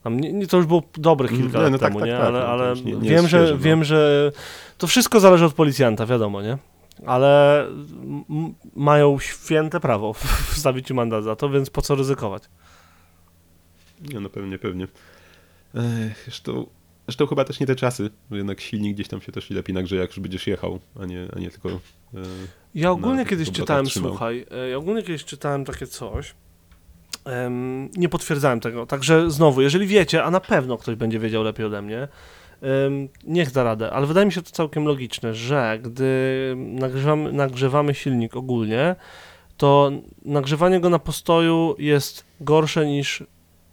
Nie, nie, to już było dobre Mhm, kilka nie, lat no tak, temu, tak, nie? tak, ale no ale nie- nie wiem, że, no. wiem, że to wszystko zależy od policjanta, wiadomo, nie? Ale mają święte prawo wstawić ci mandat za to, więc po co ryzykować? Nie, no pewnie, pewnie. Ech, Zresztą, Zresztą chyba też nie te czasy, bo jednak silnik gdzieś tam się też lepiej nagrzeje, jak już będziesz jechał, a nie, a nie tylko... E, Ja ogólnie kiedyś czytałem, trzymał. słuchaj, e, ja ogólnie kiedyś czytałem takie coś. Em, nie potwierdzałem tego. Także znowu, jeżeli wiecie, a na pewno ktoś będzie wiedział lepiej ode mnie, em, niech da radę, ale wydaje mi się to całkiem logiczne, że gdy nagrzewamy, nagrzewamy silnik ogólnie, to nagrzewanie go na postoju jest gorsze niż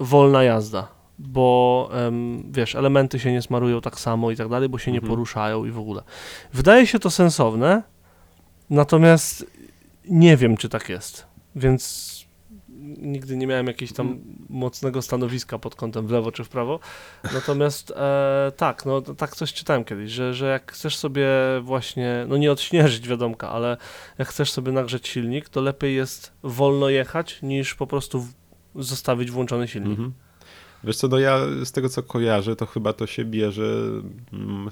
wolna jazda. Bo em, wiesz, elementy się nie smarują tak samo i tak dalej, bo się nie Mhm. poruszają i w ogóle. Wydaje się to sensowne, Natomiast nie wiem, czy tak jest, więc nigdy nie miałem jakiegoś tam mocnego stanowiska pod kątem w lewo czy w prawo. Natomiast e, tak, no tak coś czytałem kiedyś, że, że jak chcesz sobie właśnie, no nie odśnieżyć wiadomka, ale jak chcesz sobie nagrzeć silnik, to lepiej jest wolno jechać niż po prostu zostawić włączony silnik. Mhm. Wiesz co, no ja z tego co kojarzę, to chyba to się bierze... Mm,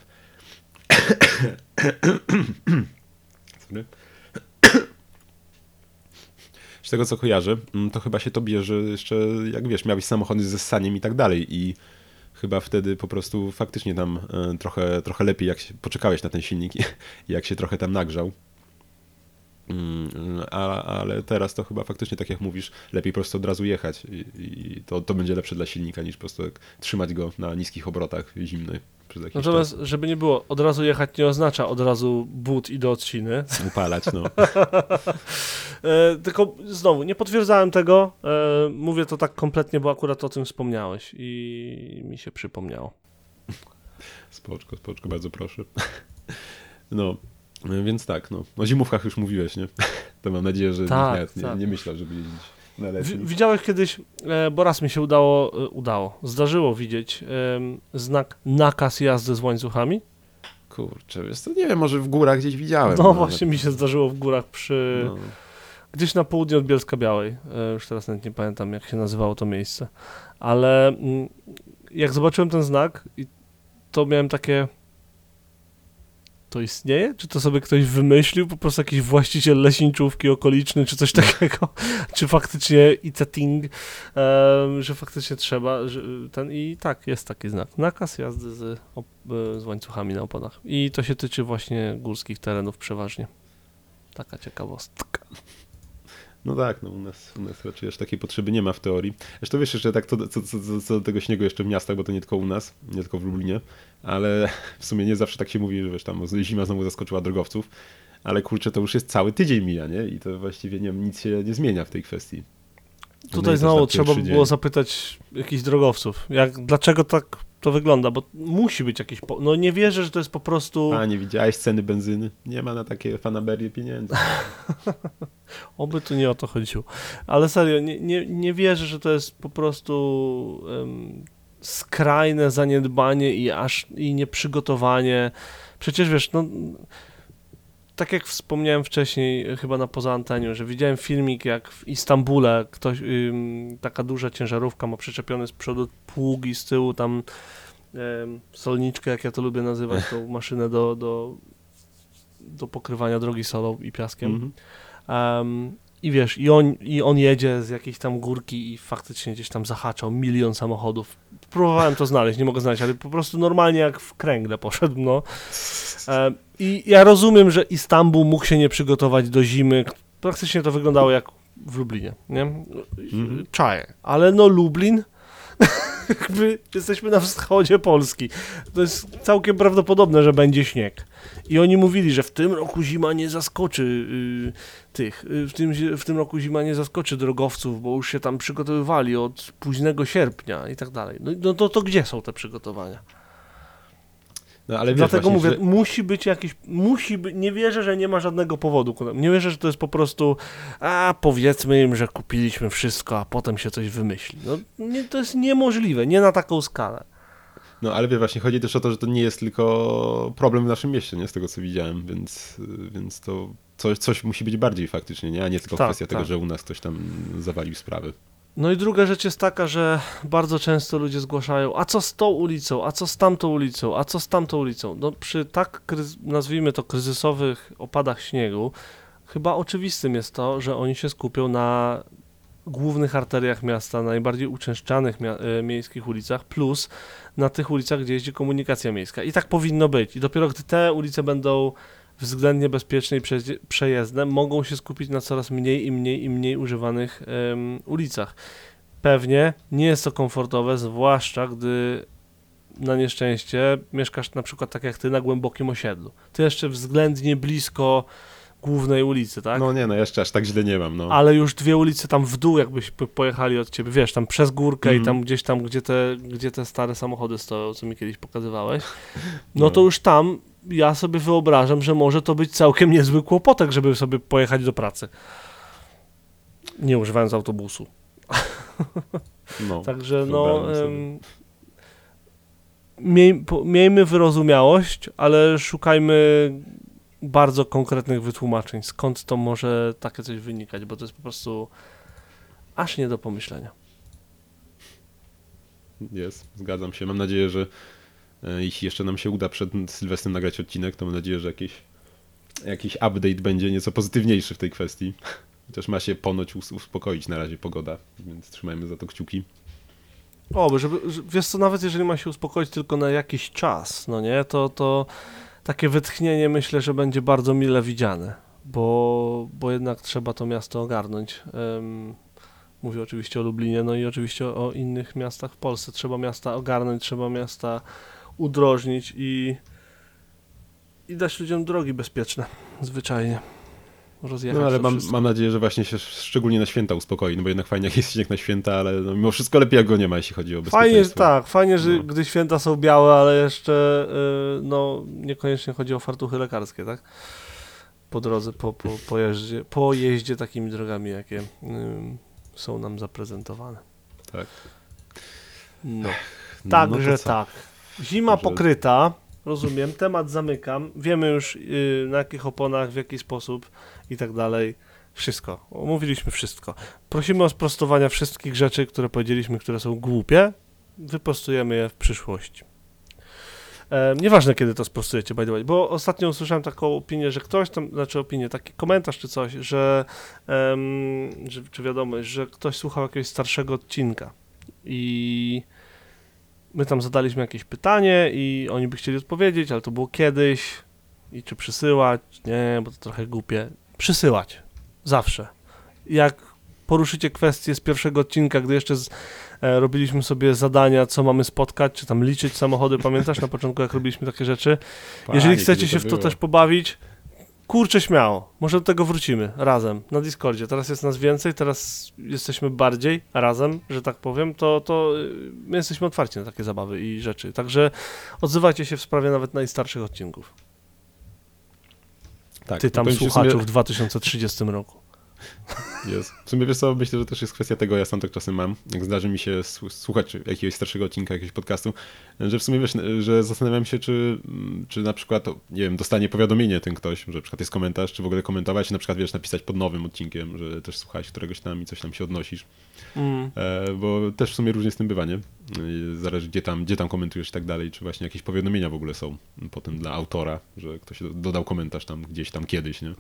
[clears throat] Z tego co kojarzę, mm, to chyba się to bierze jeszcze, jak wiesz, miałeś samochody ze ssaniem i tak dalej i chyba wtedy po prostu faktycznie tam e, trochę, trochę lepiej, jak się poczekałeś na ten silnik [laughs] jak się trochę tam nagrzał. Mm, A, ale teraz to chyba faktycznie, tak jak mówisz, lepiej po prostu od razu jechać i, i to, to będzie lepsze dla silnika niż po prostu trzymać go na niskich obrotach zimny przez jakiś Natomiast, żeby nie było, od razu jechać nie oznacza od razu but i do odciny. czas. [laughs] Upalać, no. [laughs] E, tylko znowu, nie potwierdzałem tego. E, mówię to tak kompletnie, bo akurat o tym wspomniałeś i mi się przypomniało. Spoczko, spoczko, bardzo proszę. No, więc tak, no. O zimówkach już mówiłeś, nie? To mam nadzieję, że Tak, nikt nawet tak. nie, nie myślał, żeby jeździć letni. widziałeś kiedyś, e, bo raz mi się udało, e, udało, zdarzyło widzieć znak nakaz jazdy z łańcuchami. Kurczę, wiesz co, nie wiem, może w górach gdzieś widziałem. No ale- właśnie mi się zdarzyło w górach przy, No. gdzieś na południe od Bielska Białej. E, już teraz nawet nie pamiętam, jak się nazywało to miejsce. Ale mm, jak zobaczyłem ten znak, to miałem takie. To istnieje? Czy to sobie ktoś wymyślił? Po prostu jakiś właściciel leśniczówki okoliczny, czy coś [laughs] takiego? czy faktycznie it's a thing, em, że faktycznie trzeba. Że ten, I tak, jest taki znak. Nakaz jazdy z, e, z łańcuchami na oponach. I to się tyczy właśnie górskich terenów przeważnie. Taka ciekawostka. No tak, no u nas, u nas raczej aż takiej potrzeby nie ma w teorii. Zresztą wiesz jeszcze tak co, co, co, co, do tego śniegu jeszcze w miastach, bo to nie tylko u nas, nie tylko w Lublinie, ale [laughs] w sumie nie zawsze tak się mówi, że wiesz, tam zima znowu zaskoczyła drogowców, ale kurczę, to już jest cały tydzień mija, nie? I to właściwie nie, nic się nie zmienia w tej kwestii. No Tutaj też znowu na trzeba by było zapytać jakichś drogowców, jak, dlaczego tak to wygląda, bo musi być jakiś, po... no nie wierzę, że to jest po prostu, A, nie widziałeś ceny benzyny? Nie ma na takie fanaberie pieniędzy. [laughs] oby tu nie o to chodziło, ale serio, nie, nie, nie wierzę, że to jest po prostu em, skrajne zaniedbanie i aż i nieprzygotowanie, przecież wiesz, no tak jak wspomniałem wcześniej, chyba na poza anteniu, że widziałem filmik, jak w Istambule ktoś, ym, taka duża ciężarówka ma przyczepiony z przodu pługi, z tyłu tam ym, solniczkę, jak ja to lubię nazywać, tą maszynę do, do, do pokrywania drogi solą i piaskiem. Mhm. Em, I wiesz, i on, i on jedzie z jakiejś tam górki i faktycznie gdzieś tam zahaczał milion samochodów. Próbowałem to znaleźć, nie mogę znaleźć, ale po prostu normalnie jak w kręgle poszedł, no. Em, I ja rozumiem, że Istanbul mógł się nie przygotować do zimy. Praktycznie to wyglądało jak w Lublinie, nie? Mhm. Czaję. Ale no Lublin, [laughs] jesteśmy na wschodzie Polski. To jest całkiem prawdopodobne, że będzie śnieg. I oni mówili, że w tym roku zima nie zaskoczy y, tych, y, w, tym, w tym roku zima nie zaskoczy drogowców, bo już się tam przygotowywali od późnego sierpnia i tak dalej. No, no to, to gdzie są te przygotowania? No ale Dlatego właśnie, mówię, że... musi być jakiś, musi być, nie wierzę, że nie ma żadnego powodu. Nie wierzę, że to jest po prostu, a powiedzmy im, że kupiliśmy wszystko, a potem się coś wymyśli. No, nie, to jest niemożliwe, nie na taką skalę. No ale wie, właśnie chodzi też o to, że to nie jest tylko problem w naszym mieście, nie z tego co widziałem, więc, więc to coś, coś musi być bardziej faktycznie, nie? A nie tylko Tak, kwestia tego, tak. że u nas ktoś tam zawalił sprawy. No i druga rzecz jest taka, że bardzo często ludzie zgłaszają, a co z tą ulicą, a co z tamtą ulicą, a co z tamtą ulicą. No przy tak, nazwijmy to, kryzysowych opadach śniegu, chyba oczywistym jest to, że oni się skupią na głównych arteriach miasta, najbardziej uczęszczanych e, miejskich ulicach, plus na tych ulicach, gdzie jeździ komunikacja miejska. I tak powinno być. I dopiero gdy te ulice będą względnie przejeździe- przejezdne, mogą się skupić na coraz mniej i mniej i mniej używanych ulicach. Pewnie nie jest to komfortowe, zwłaszcza gdy na nieszczęście mieszkasz na przykład tak jak ty na głębokim osiedlu. Ty jeszcze względnie blisko głównej ulicy, tak? No nie, no jeszcze aż tak źle nie mam, no. Ale już dwie ulice tam w dół, jakbyś p- pojechali od ciebie, wiesz, tam przez górkę i Mhm. tam gdzieś tam, gdzie te, gdzie te stare samochody stoją, co mi kiedyś pokazywałeś, no [laughs] No. to już tam ja sobie wyobrażam, że może to być całkiem niezły kłopotek, żeby sobie pojechać do pracy. Nie używając autobusu. no. [laughs] Także no. miej, po, miejmy wyrozumiałość, ale szukajmy bardzo konkretnych wytłumaczeń, skąd to może takie coś wynikać, bo to jest po prostu aż nie do pomyślenia. Jest, zgadzam się. Mam nadzieję, że jeśli jeszcze nam się uda przed Sylwestrem nagrać odcinek, to mam nadzieję, że jakiś, jakiś update będzie nieco pozytywniejszy w tej kwestii. Chociaż ma się ponoć us- uspokoić na razie pogoda, więc trzymajmy za to kciuki. O, żeby, że- wiesz co, nawet jeżeli ma się uspokoić tylko na jakiś czas, no nie, to, to takie wytchnienie myślę, że będzie bardzo mile widziane, bo, bo jednak trzeba to miasto ogarnąć. Em, mówię oczywiście o Lublinie, no i oczywiście o innych miastach w Polsce. Trzeba miasta ogarnąć, trzeba miasta udrożnić i, i dać ludziom drogi bezpieczne, zwyczajnie. Rozjechać No ale mam, mam nadzieję, że właśnie się szczególnie na święta uspokoi, no bo jednak fajnie jak jest śnieg na święta, ale no, mimo wszystko lepiej jak go nie ma, jeśli chodzi o Fajnie, bezpieczeństwo. tak, fajnie, że No. gdy święta są białe, ale jeszcze y, no, niekoniecznie chodzi o fartuchy lekarskie, tak? Po drodze, po, po, po, jeździe, po jeździe takimi drogami, jakie ym, są nam zaprezentowane. Tak. No. No, Także no tak. Zima pokryta, rozumiem, temat zamykam. Wiemy już y, na jakich oponach, w jaki sposób i tak dalej. Wszystko. Omówiliśmy wszystko. Prosimy o sprostowania wszystkich rzeczy, które powiedzieliśmy, które są głupie. Wyprostujemy je w przyszłości. E, nieważne, kiedy to sprostujecie, by the way, bo ostatnio usłyszałem taką opinię, że ktoś tam, znaczy opinię, taki komentarz czy coś, że, em, że czy wiadomość, że ktoś słuchał jakiegoś starszego odcinka i my tam zadaliśmy jakieś pytanie i oni by chcieli odpowiedzieć, ale to było kiedyś i czy przysyłać, nie, bo to trochę głupie. Przysyłać. Zawsze. Jak poruszycie kwestię z pierwszego odcinka, gdy jeszcze z, e, robiliśmy sobie zadania, co mamy spotkać, czy tam liczyć samochody, pamiętasz na początku, jak robiliśmy takie rzeczy? Jeżeli Panie, chcecie kiedy się w to było? też pobawić, kurczę śmiało. Może do tego wrócimy razem na Discordzie. Teraz jest nas więcej, teraz jesteśmy bardziej razem, że tak powiem. To, to y, my jesteśmy otwarci na takie zabawy i rzeczy. Także odzywajcie się w sprawie nawet najstarszych odcinków. Tak, Ty tam słuchaczu sumie- w 2030 roku. Jest. W sumie wiesz co, myślę, że też jest kwestia tego, ja sam tak czasem mam, jak zdarzy mi się słuchać jakiegoś starszego odcinka, jakiegoś podcastu, że w sumie wiesz, że zastanawiam się, czy, czy na przykład, nie wiem, dostanie powiadomienie ten ktoś, że na przykład jest komentarz, czy w ogóle komentować, na przykład wiesz, napisać pod nowym odcinkiem, że też słuchałeś któregoś tam i coś tam się odnosisz, Mm. e, bo też w sumie różnie z tym bywa, nie? Zależy gdzie tam, gdzie tam komentujesz i tak dalej, czy właśnie jakieś powiadomienia w ogóle są potem dla autora, że ktoś do- dodał komentarz tam gdzieś tam kiedyś, nie?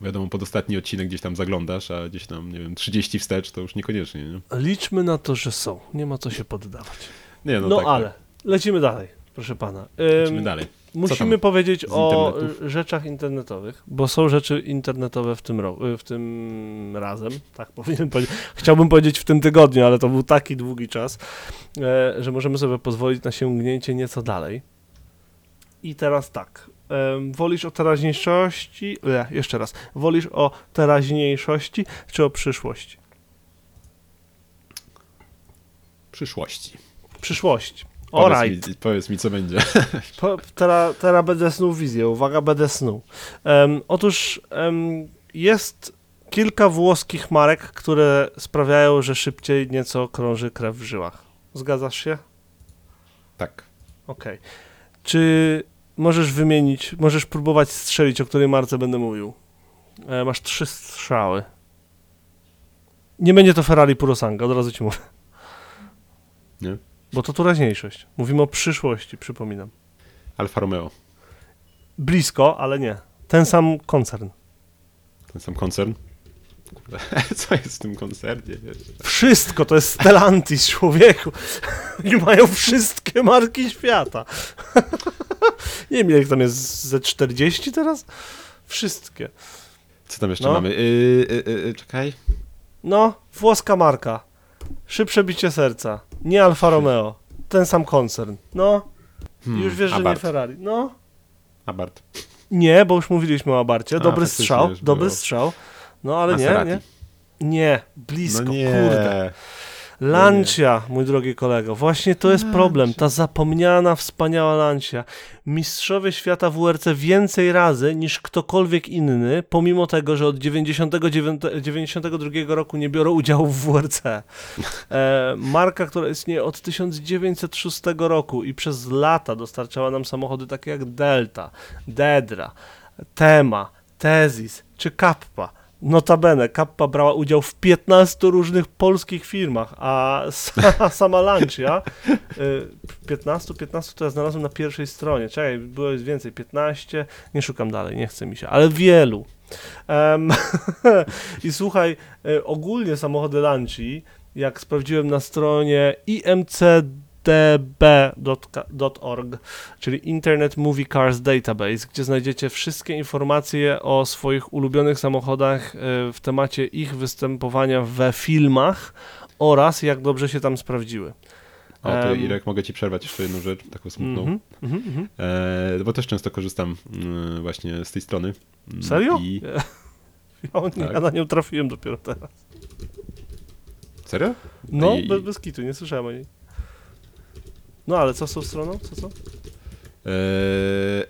Wiadomo, pod ostatni odcinek gdzieś tam zaglądasz, a gdzieś tam, nie wiem, 30 wstecz to już niekoniecznie, nie? Liczmy na to, że są. Nie ma co się poddawać. Nie, No, no, tak, ale tak. lecimy dalej, proszę pana. Lecimy dalej. Musimy tam powiedzieć o y, rzeczach internetowych, bo są rzeczy internetowe w tym, ro- y, w tym razem, tak [laughs] powinien powiedzieć. Chciałbym powiedzieć w tym tygodniu, ale to był taki długi czas, e, że możemy sobie pozwolić na sięgnięcie nieco dalej. I teraz tak. Wolisz o teraźniejszości? Nie, jeszcze raz. Wolisz o teraźniejszości czy o przyszłości? Przyszłości. Przyszłości. Powiedz, Alright. mi, powiedz mi, co będzie. [laughs] Po, teraz, teraz będę snuł wizję, uwaga, będę snuł. Em, otóż em, jest kilka włoskich marek, które sprawiają, że szybciej nieco krąży krew w żyłach. Zgadzasz się? tak. Okej. Czy możesz wymienić, możesz próbować strzelić, o której marce będę mówił? E, masz trzy strzały. Nie będzie to Ferrari Purosanga, od razu ci mówię. Nie? Bo to teraźniejszość. Mówimy o przyszłości, przypominam. Alfa Romeo. Blisko, ale nie. Ten sam koncern. Ten sam koncern. [laughs] Co jest w tym koncercie? Wszystko to jest Stellantis, człowieku. I mają wszystkie marki świata. [laughs] Nie wiem, ich tam jest, ze 40 teraz? Wszystkie. Co tam jeszcze No. mamy? Yy, yy, yy, czekaj. No, włoska marka. Szybsze bicie serca. Nie Alfa Romeo. Ten sam koncern. No, Hmm, już wiesz, że nie. Ferrari. No. Abarth. Nie, bo już mówiliśmy o Abarcie. A, Dobry faktycznie strzał, dobry było. strzał. No, ale nie, Maserati. nie. Nie, blisko, No nie. kurde. Lancia, mój drogi kolego, właśnie to jest problem. Ta zapomniana, wspaniała Lancia. Mistrzowie świata WRC więcej razy niż ktokolwiek inny, pomimo tego, że od 99, 92 roku nie biorą udziału w WRC. E, marka, która istnieje od 1906 roku i przez lata dostarczała nam samochody takie jak Delta, Dedra, Tema, Tezis czy Kappa. Notabene, Kappa brała udział w 15 różnych polskich firmach, a sa, [laughs] sama Lancia, y, 15, 15 to ja znalazłem na pierwszej stronie, czekaj, było jest więcej, 15, nie szukam dalej, nie chce mi się, ale wielu. Em, [laughs] I słuchaj, y, ogólnie samochody Lanci, jak sprawdziłem na stronie imcdb.org, czyli Internet Movie Cars Database, gdzie znajdziecie wszystkie informacje o swoich ulubionych samochodach e, w temacie ich występowania we filmach oraz jak dobrze się tam sprawdziły. O, to. Irek, mogę ci przerwać jeszcze jedną rzecz, taką smutną. Mhm, mhm, mhm. E, bo też często korzystam mm, właśnie z tej strony. Mm, Serio? I... [laughs] Ja, nie, Tak. ja na nią trafiłem dopiero teraz. Serio? No, I- bez, bez kitu, nie słyszałem o niej. No ale co z tą stroną? Co, co? E,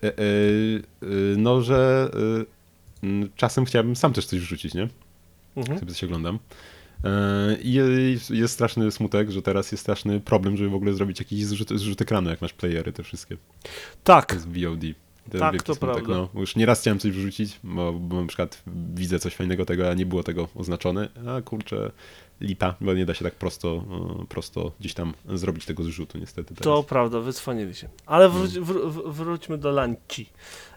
e, e, e, no, że e, czasem chciałbym sam też coś wrzucić, nie? Mhm. Sobie coś oglądam. E, I jest, jest straszny smutek, że teraz jest straszny problem, żeby w ogóle zrobić jakiś zrzut, zrzut ekranu, jak masz playery te wszystkie. To Tak, jest VOD. Ten Tak, wielki to smutek, prawda. No, już nieraz chciałem coś wrzucić, bo, bo na przykład widzę coś fajnego tego, a nie było tego oznaczone. A kurczę, lipa, bo nie da się tak prosto, e, prosto gdzieś tam zrobić tego zrzutu niestety. Teraz. to prawda, wycwanili się. Ale wróć, wró- wr- wróćmy do Lanci.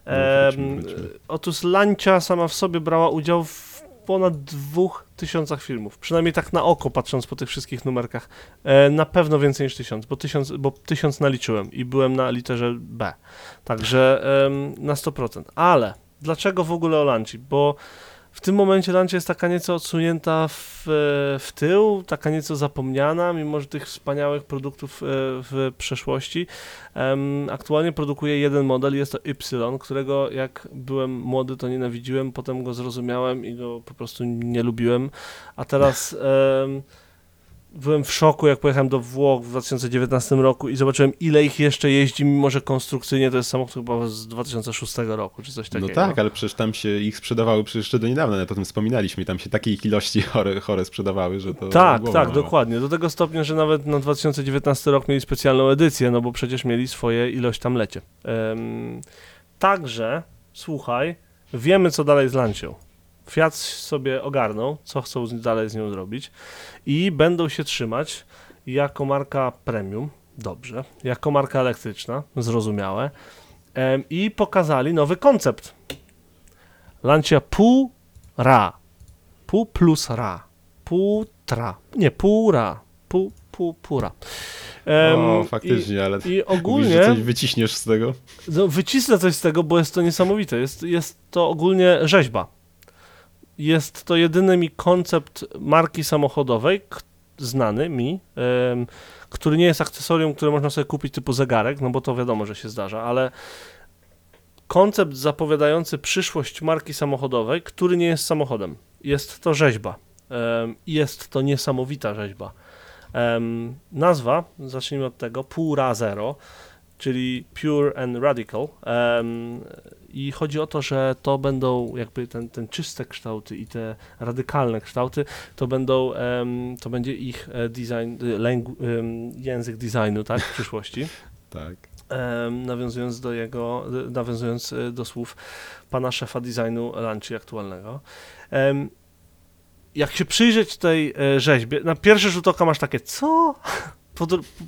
No, wróćmy, wróćmy. Otóż Lancia sama w sobie brała udział w ponad dwóch tysiącach filmów. Przynajmniej tak na oko, patrząc po tych wszystkich numerkach. E, na pewno więcej niż tysiąc, bo tysiąc, bo tysiąc naliczyłem i byłem na literze B. Także na 100%. Ale dlaczego w ogóle o Lanci? Bo w tym momencie Lancia jest taka nieco odsunięta w, e, w tył, taka nieco zapomniana, mimo że tych wspaniałych produktów e, w przeszłości. Aktualnie produkuje jeden model, jest to Y, którego jak byłem młody, to nienawidziłem, potem go zrozumiałem i go po prostu nie lubiłem, a teraz byłem w szoku, jak pojechałem do Włoch w 2019 roku i zobaczyłem, ile ich jeszcze jeździ, mimo że konstrukcyjnie to jest samochód chyba z 2006 roku, czy coś takiego. No tak, ale przecież tam się ich sprzedawały przecież jeszcze do niedawna, nawet o tym wspominaliśmy, i tam się takiej ilości [laughs] chore, chore sprzedawały, że to Tak, tak, dokładnie. Do tego stopnia, że nawet na 2019 rok mieli specjalną edycję, no bo przecież mieli swoje ilość tam lecie. Em, także, słuchaj, wiemy co dalej z Lancią. Fiat sobie ogarnął, co chcą dalej z nią zrobić i będą się trzymać jako marka premium, dobrze, jako marka elektryczna, zrozumiałe, i pokazali nowy koncept. Lancia pół ra, pół plus ra, pół tra, nie, pół ra, pół, pół, pół ra. Em, O, faktycznie, ale I, i mówisz, ogólnie że coś wyciśniesz z tego? no, wycisnę coś z tego, bo jest to niesamowite. Jest, jest to ogólnie rzeźba. Jest to jedyny mi koncept marki samochodowej, znany mi, który nie jest akcesorium, które można sobie kupić typu zegarek, no bo to wiadomo, że się zdarza, ale koncept zapowiadający przyszłość marki samochodowej, który nie jest samochodem. Jest to rzeźba. Jest to niesamowita rzeźba. Nazwa, zacznijmy od tego, Pura Zero, czyli Pure and Radical. I chodzi o to, że to będą jakby ten, ten czyste kształty i te radykalne kształty, to będą, to będzie ich e, design, e, język designu, tak, w [laughs] przyszłości. Tak. Nawiązując do jego, nawiązując e, do słów pana szefa designu Lanci aktualnego. Jak się przyjrzeć tej rzeźbie, na pierwszy rzut oka masz takie, co?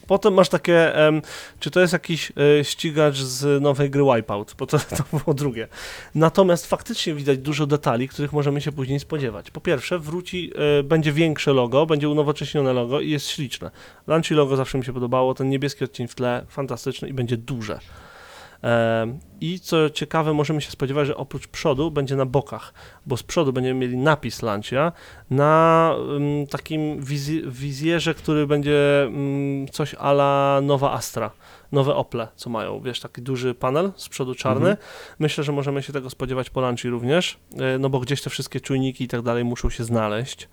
Potem masz takie, em, czy to jest jakiś e, ścigacz z nowej gry Wipeout, bo to, to było drugie. Natomiast faktycznie widać dużo detali, których możemy się później spodziewać. Po pierwsze, wróci, e, będzie większe logo, będzie unowocześnione logo i jest śliczne. Lunchy logo zawsze mi się podobało, ten niebieski odcień w tle, fantastyczny i będzie duże. I co ciekawe, możemy się spodziewać, że oprócz przodu będzie na bokach, bo z przodu będziemy mieli napis Lancia na takim wizjerze, który będzie coś ala nowa Astra, nowe Ople, co mają, wiesz, taki duży panel z przodu czarny. Mhm. Myślę, że możemy się tego spodziewać po Lanci również, e, no bo gdzieś te wszystkie czujniki i tak dalej muszą się znaleźć.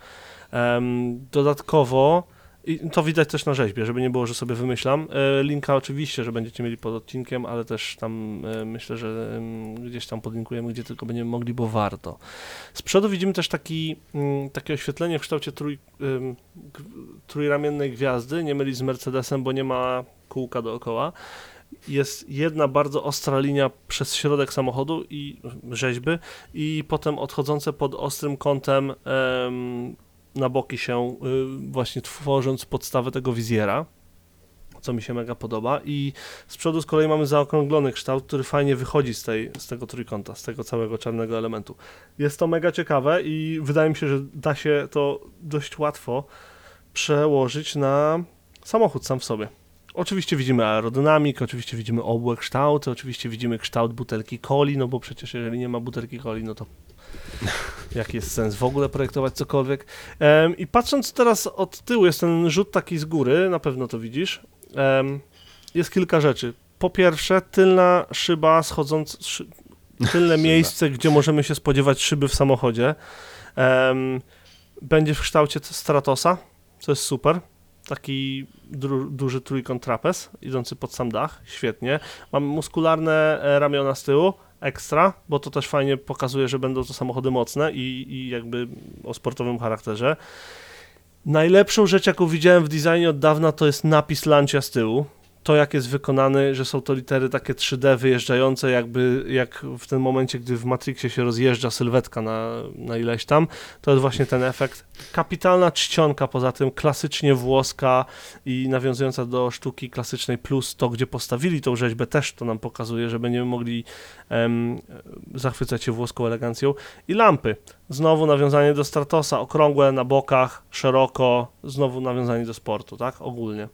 Dodatkowo i to widać też na rzeźbie, żeby nie było, że sobie wymyślam. E, Linka oczywiście, że będziecie mieli pod odcinkiem, ale też tam e, myślę, że gdzieś tam podlinkujemy, gdzie tylko będziemy mogli, bo warto. Z przodu widzimy też taki, mm, takie oświetlenie w kształcie trój, trójramiennej gwiazdy, nie mylić z Mercedesem, bo nie ma kółka dookoła. Jest jedna bardzo ostra linia przez środek samochodu i rzeźby i potem odchodzące pod ostrym kątem em, na boki się, y, właśnie tworząc podstawę tego wizjera, co mi się mega podoba. I z przodu z kolei mamy zaokrąglony kształt, który fajnie wychodzi z, tej, z tego trójkąta, z tego całego czarnego elementu. Jest to mega ciekawe i wydaje mi się, że da się to dość łatwo przełożyć na samochód sam w sobie. Oczywiście widzimy aerodynamikę, oczywiście widzimy obłe kształty, oczywiście widzimy kształt butelki coli, no bo przecież jeżeli nie ma butelki coli, no to jaki jest sens w ogóle projektować cokolwiek. Em, I patrząc teraz od tyłu, jest ten rzut taki z góry, na pewno to widzisz. Em, jest kilka rzeczy. Po pierwsze, tylna szyba schodząc, szy, tylne miejsce, gdzie możemy się spodziewać szyby w samochodzie, em, będzie w kształcie Stratosa, co jest super. Taki duży trójkąt trapez, idący pod sam dach, świetnie. Mamy muskularne e, ramiona z tyłu, ekstra, bo to też fajnie pokazuje, że będą to samochody mocne i, i jakby o sportowym charakterze. Najlepszą rzecz, jaką widziałem w designie od dawna, to jest napis Lancia z tyłu. To, jak jest wykonany, że są to litery takie 3D wyjeżdżające, jakby jak w tym momencie, gdy w Matrixie się rozjeżdża sylwetka na, na ileś tam, to jest właśnie ten efekt. Kapitalna czcionka, poza tym klasycznie włoska i nawiązująca do sztuki klasycznej, plus to, gdzie postawili tą rzeźbę, też to nam pokazuje, że będziemy mogli em, zachwycać się włoską elegancją. I lampy. Znowu nawiązanie do Stratosa, okrągłe na bokach, szeroko, znowu nawiązanie do sportu, tak? Ogólnie.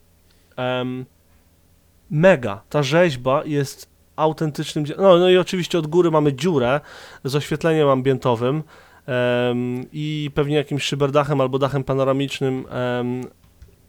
Mega. Ta rzeźba jest autentycznym. No, no i oczywiście od góry mamy dziurę z oświetleniem ambientowym em, i pewnie jakimś szyberdachem albo dachem panoramicznym. em,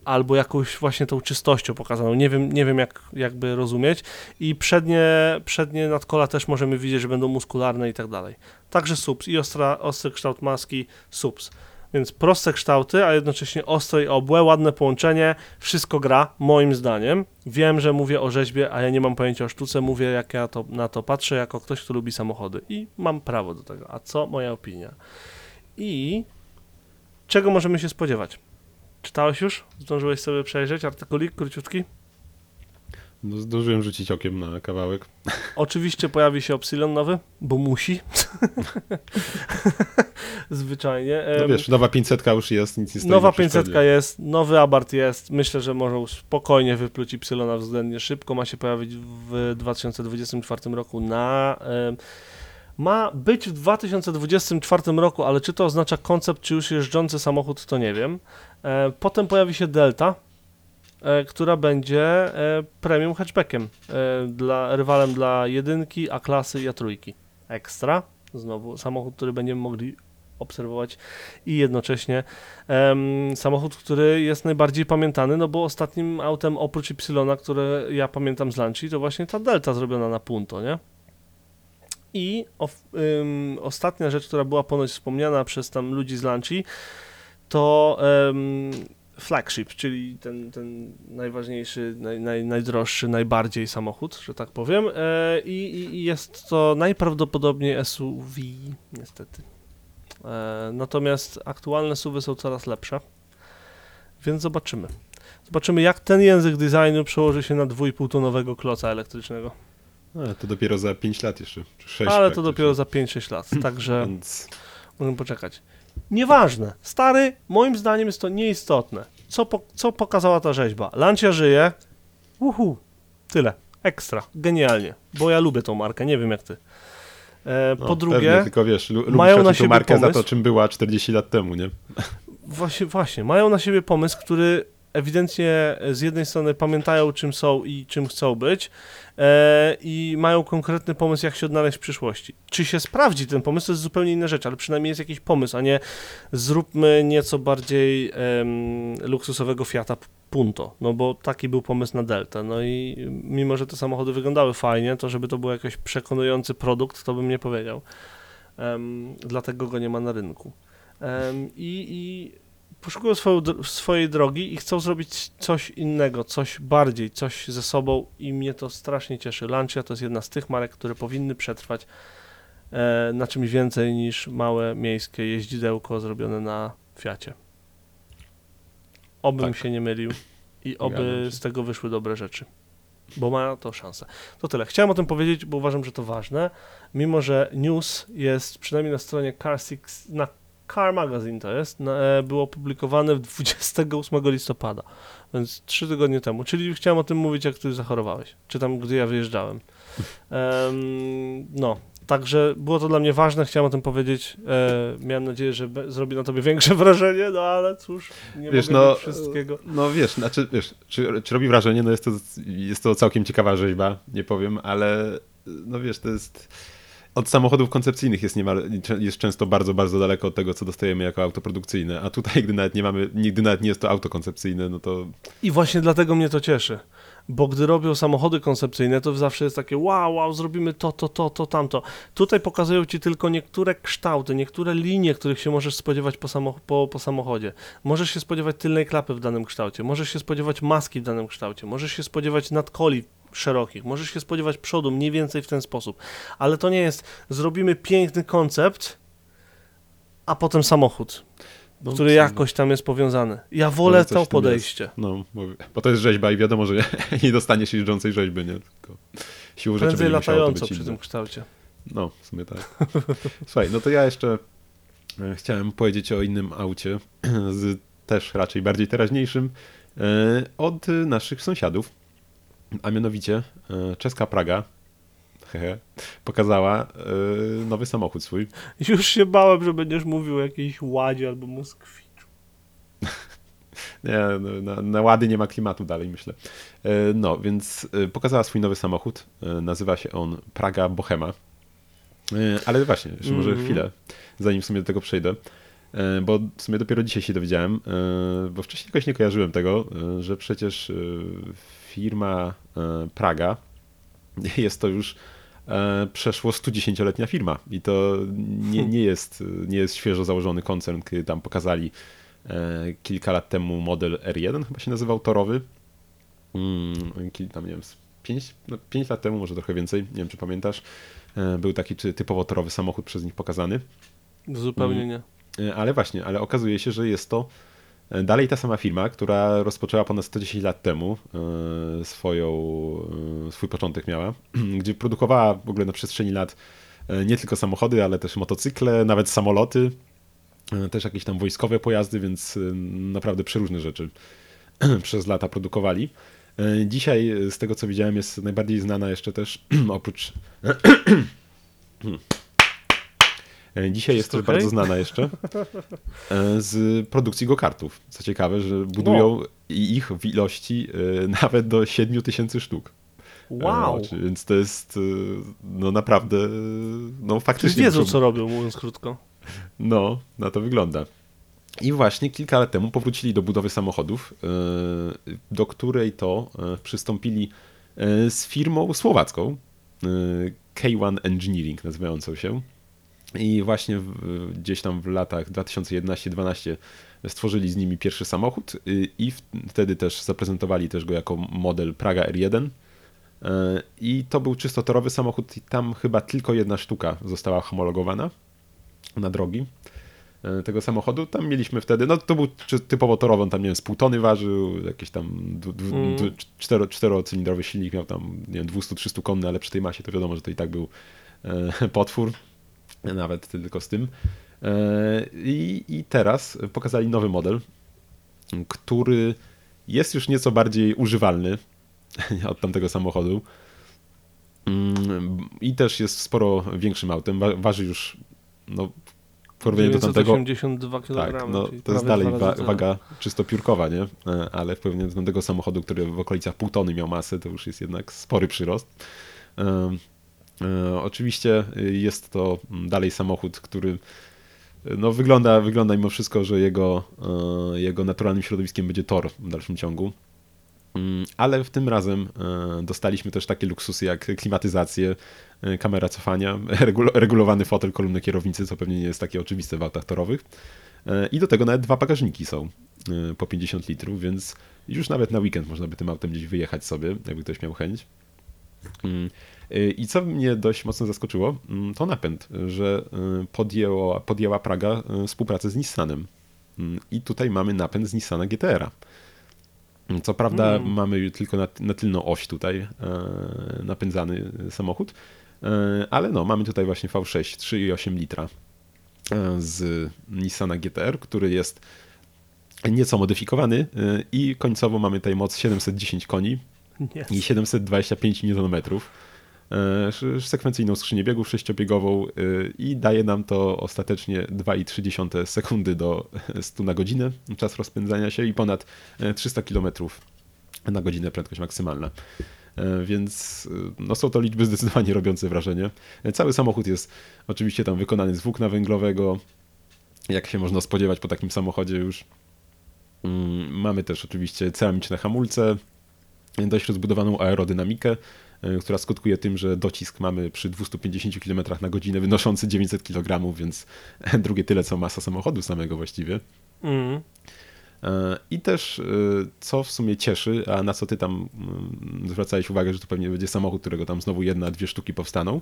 albo jakąś właśnie tą czystością pokazaną. Nie wiem, nie wiem jak jakby rozumieć. I przednie, przednie nadkola też możemy widzieć, że będą muskularne i tak dalej. Także subs i ostra, ostry kształt maski, subs. Więc proste kształty, a jednocześnie ostre i obłe, ładne połączenie, wszystko gra, moim zdaniem. Wiem, że mówię o rzeźbie, a ja nie mam pojęcia o sztuce, mówię jak ja to, na to patrzę, jako ktoś, kto lubi samochody i mam prawo do tego. A co moja opinia? I czego możemy się spodziewać? Czytałeś już? Zdążyłeś sobie przejrzeć artykulik króciutki? No, zdążyłem rzucić okiem na kawałek. [laughs] Oczywiście pojawi się Opsilon nowy, bo musi. [laughs] Zwyczajnie. No wiesz, nowa 500 już jest, nic nie stoi Nowa na przeszkodzie. 500 jest, nowy Abarth jest. Myślę, że może spokojnie wypluć Ypsilona względnie szybko. Ma się pojawić w 2024 roku na. Ma być w 2024 roku, ale czy to oznacza koncept, czy już jeżdżący samochód, to nie wiem. E, Potem pojawi się Delta, która będzie e, premium hatchbackiem, e, dla, rywalem dla jedynki, A-klasy i A3. Ekstra, znowu samochód, który będziemy mogli obserwować i jednocześnie em, samochód, który jest najbardziej pamiętany, no bo ostatnim autem oprócz Ypsilona, które ja pamiętam z Lanci, to właśnie ta Delta zrobiona na Punto, nie? I ym, ostatnia rzecz, która była ponoć wspomniana przez tam ludzi z Lanci, to em, flagship, czyli ten, ten najważniejszy, naj, naj, najdroższy, najbardziej samochód, że tak powiem. E, i, i- jest to najprawdopodobniej SUV, niestety. E, natomiast aktualne SUVy są coraz lepsze, więc zobaczymy. Zobaczymy, jak ten język designu przełoży się na 2,5-tonowego kloca elektrycznego. Ale to dopiero za 5 lat jeszcze, czy 6 Ale to dopiero za 5-6 lat, [clears throat] także Więc możemy poczekać. Nieważne. Stary, moim zdaniem jest to nieistotne. co, po, co pokazała ta rzeźba? Lancia żyje, uhu, tyle, ekstra, genialnie, bo ja lubię tą markę, nie wiem jak ty. E, po No, drugie, Pewnie, tylko wiesz, lu- mają na siebie markę za pomysł. to, czym była 40 lat temu, nie? Właśnie, właśnie. Mają na siebie pomysł, który ewidentnie z jednej strony pamiętają, czym są i czym chcą być, i mają konkretny pomysł, jak się odnaleźć w przyszłości. Czy się sprawdzi ten pomysł, to jest zupełnie inna rzecz, ale przynajmniej jest jakiś pomysł, a nie zróbmy nieco bardziej luksusowego Fiata Punto, no bo taki był pomysł na Delta. No i mimo, że te samochody wyglądały fajnie, to żeby to był jakiś przekonujący produkt, to bym nie powiedział. Dlatego go nie ma na rynku. I, i poszukują swoją, swojej drogi i chcą zrobić coś innego, coś bardziej, coś ze sobą i mnie to strasznie cieszy. Lancia to jest jedna z tych marek, które powinny przetrwać e, na czymś więcej niż małe miejskie jeździdełko zrobione na Fiacie. Obym Tak. się nie mylił i oby z tego wyszły dobre rzeczy. Bo ma to szansę. To tyle. Chciałem o tym powiedzieć, bo uważam, że to ważne. Mimo, że news jest przynajmniej na stronie Car Six, na Car Magazine to jest, e, było opublikowane 28 listopada, więc trzy tygodnie temu. Czyli chciałem o tym mówić, jak ty zachorowałeś, czy tam, gdy ja wyjeżdżałem. Em, no, także było to dla mnie ważne, chciałem o tym powiedzieć. E, miałem nadzieję, że be, zrobi na tobie większe [laughs] wrażenie, no ale cóż, nie Wiesz, mogę no, wszystkiego. No wiesz, znaczy, wiesz, czy, czy robi wrażenie, no jest to, jest to całkiem ciekawa rzeźba, nie powiem, ale no wiesz, to jest od samochodów koncepcyjnych jest, niemal, jest często bardzo, bardzo daleko od tego, co dostajemy jako auto produkcyjne, a tutaj, gdy nawet nie mamy, nigdy nawet nie jest to auto koncepcyjne, no to I właśnie dlatego mnie to cieszy. Bo gdy robią samochody koncepcyjne, to zawsze jest takie wow, wow, zrobimy to, to, to, to, tamto. Tutaj pokazują ci tylko niektóre kształty, niektóre linie, których się możesz spodziewać po, po, po samochodzie. Możesz się spodziewać tylnej klapy w danym kształcie, możesz się spodziewać maski w danym kształcie, możesz się spodziewać nadkoli szerokich, możesz się spodziewać przodu mniej więcej w ten sposób. Ale to nie jest, zrobimy piękny koncept, a potem samochód, no, który jakoś tam jest powiązany. Ja wolę to podejście. Jest. No, bo, bo to jest rzeźba i wiadomo, że nie, [laughs] nie dostaniesz jeżdżącej rzeźby, nie? Tylko siłą rzeczy Prędzej to latająco przy inne. tym kształcie. No, w sumie tak. [laughs] Słuchaj, no to ja jeszcze e, chciałem powiedzieć o innym aucie, [clears throat] z też raczej bardziej teraźniejszym, e, od naszych sąsiadów, a mianowicie e, czeska Praga hehe, pokazała e, nowy samochód swój. Już się bałem, że będziesz mówił o jakiejś ładzie albo Moskwiczu. [laughs] Nie, no, na, na łady nie ma klimatu dalej, myślę. E, No, więc pokazała swój nowy samochód. Nazywa się on Praga Bohema. Ale właśnie, jeszcze może Mhm. chwilę, zanim w sumie do tego przejdę. Bo w sumie dopiero dzisiaj się dowiedziałem, bo wcześniej jakoś nie kojarzyłem tego, że przecież firma e, Praga [laughs] jest to już e, przeszło 110-letnia firma i to nie, nie, jest, nie jest świeżo założony koncern, kiedy tam pokazali e, kilka lat temu model R1, chyba się nazywał torowy. Mm, tam nie wiem, 5, no 5 lat temu, może trochę więcej, nie wiem czy pamiętasz. Był taki typowo torowy samochód przez nich pokazany. Zupełnie Mm. nie. Ale właśnie, ale okazuje się, że jest to dalej ta sama firma, która rozpoczęła ponad 110 lat temu e, swoją, e, swój początek miała, [clears throat] gdzie produkowała w ogóle na przestrzeni lat e, nie tylko samochody, ale też motocykle, nawet samoloty, też jakieś tam wojskowe pojazdy, więc naprawdę przeróżne rzeczy [clears throat] przez lata produkowali. Dzisiaj, z tego co widziałem, jest najbardziej znana jeszcze też, [clears throat] oprócz E, Dzisiaj jest też bardzo znana jeszcze [laughs] e, z produkcji go-kartów. Co ciekawe, że budują i ich w ilości e, nawet do 7 tysięcy sztuk. E, Wow! czy- Więc to jest e, no naprawdę, e, no Czyli faktycznie. wiedzą, muszą- co robią, mówiąc krótko. No, na to wygląda. I właśnie kilka lat temu powrócili do budowy samochodów, e, do której to e, przystąpili e, z firmą słowacką, e, K1 Engineering nazywającą się. I właśnie w, gdzieś tam w latach 2011-2012 stworzyli z nimi pierwszy samochód y, i wtedy też zaprezentowali też go jako model Praga R1. E, I to był czysto torowy samochód i tam chyba tylko jedna sztuka została homologowana na drogi e, tego samochodu. Tam mieliśmy wtedy, no to był typowo torowy, on tam nie wiem, z pół tony ważył, jakiś tam Mm. cztero, czterocylindrowy silnik miał tam, nie wiem, 200-300 konny, ale przy tej masie to wiadomo, że to i tak był e, [laughs] potwór, nawet tylko z tym. E, I, I teraz pokazali nowy model, który jest już nieco bardziej używalny [laughs] od tamtego samochodu. Mm, I też jest sporo większym autem. Wa- Waży już, no, w porównaniu do tamtego. 982 kg. Tak, no, to jest dalej wa- waga czysto piórkowa, nie? E, Ale w porównaniu do tamtego samochodu, który w okolicach pół tony miał masę, to już jest jednak spory przyrost. E, Oczywiście jest to dalej samochód, który no, wygląda, wygląda mimo wszystko, że jego, e, jego naturalnym środowiskiem będzie tor w dalszym ciągu. Mm, Ale w tym razem e, dostaliśmy też takie luksusy jak klimatyzację, kamera cofania, [laughs] regu- regulowany fotel, kolumny kierownicy, co pewnie nie jest takie oczywiste w autach torowych. I do tego nawet dwa bagażniki są po 50 litrów, więc już nawet na weekend można by tym autem gdzieś wyjechać sobie, jakby ktoś miał chęć. Mm, e, I co mnie dość mocno zaskoczyło, mm, to napęd, że e, podjęła, podjęła Praga e, współpracę z Nissanem. Mm, I tutaj mamy napęd z Nissana GTR-a. Co prawda Mm. mamy tylko na, na tylną oś tutaj napędzany samochód, ale no, mamy tutaj właśnie V6 3,8 litra z Nissana GTR, który jest nieco modyfikowany i końcowo mamy tutaj moc 710 koni Nie. i 725 Nm. E, sekwencyjną skrzynię biegów sześciobiegową e, i daje nam to ostatecznie 2,3 sekundy do 100 na godzinę czas rozpędzania się i ponad e, 300 km na godzinę prędkość maksymalna. E, Więc e, no, są to liczby zdecydowanie robiące wrażenie. E, Cały samochód jest oczywiście tam wykonany z włókna węglowego, jak się można spodziewać po takim samochodzie już. Mm, Mamy też oczywiście ceramiczne hamulce, dość rozbudowaną aerodynamikę, która skutkuje tym, że docisk mamy przy 250 km na godzinę wynoszący 900 kg, więc [laughs] drugie tyle co masa samochodu samego właściwie. Mm. E, I też, y, co w sumie cieszy, a na co ty tam mm, zwracałeś uwagę, że to pewnie będzie samochód, którego tam znowu jedna, dwie sztuki powstaną,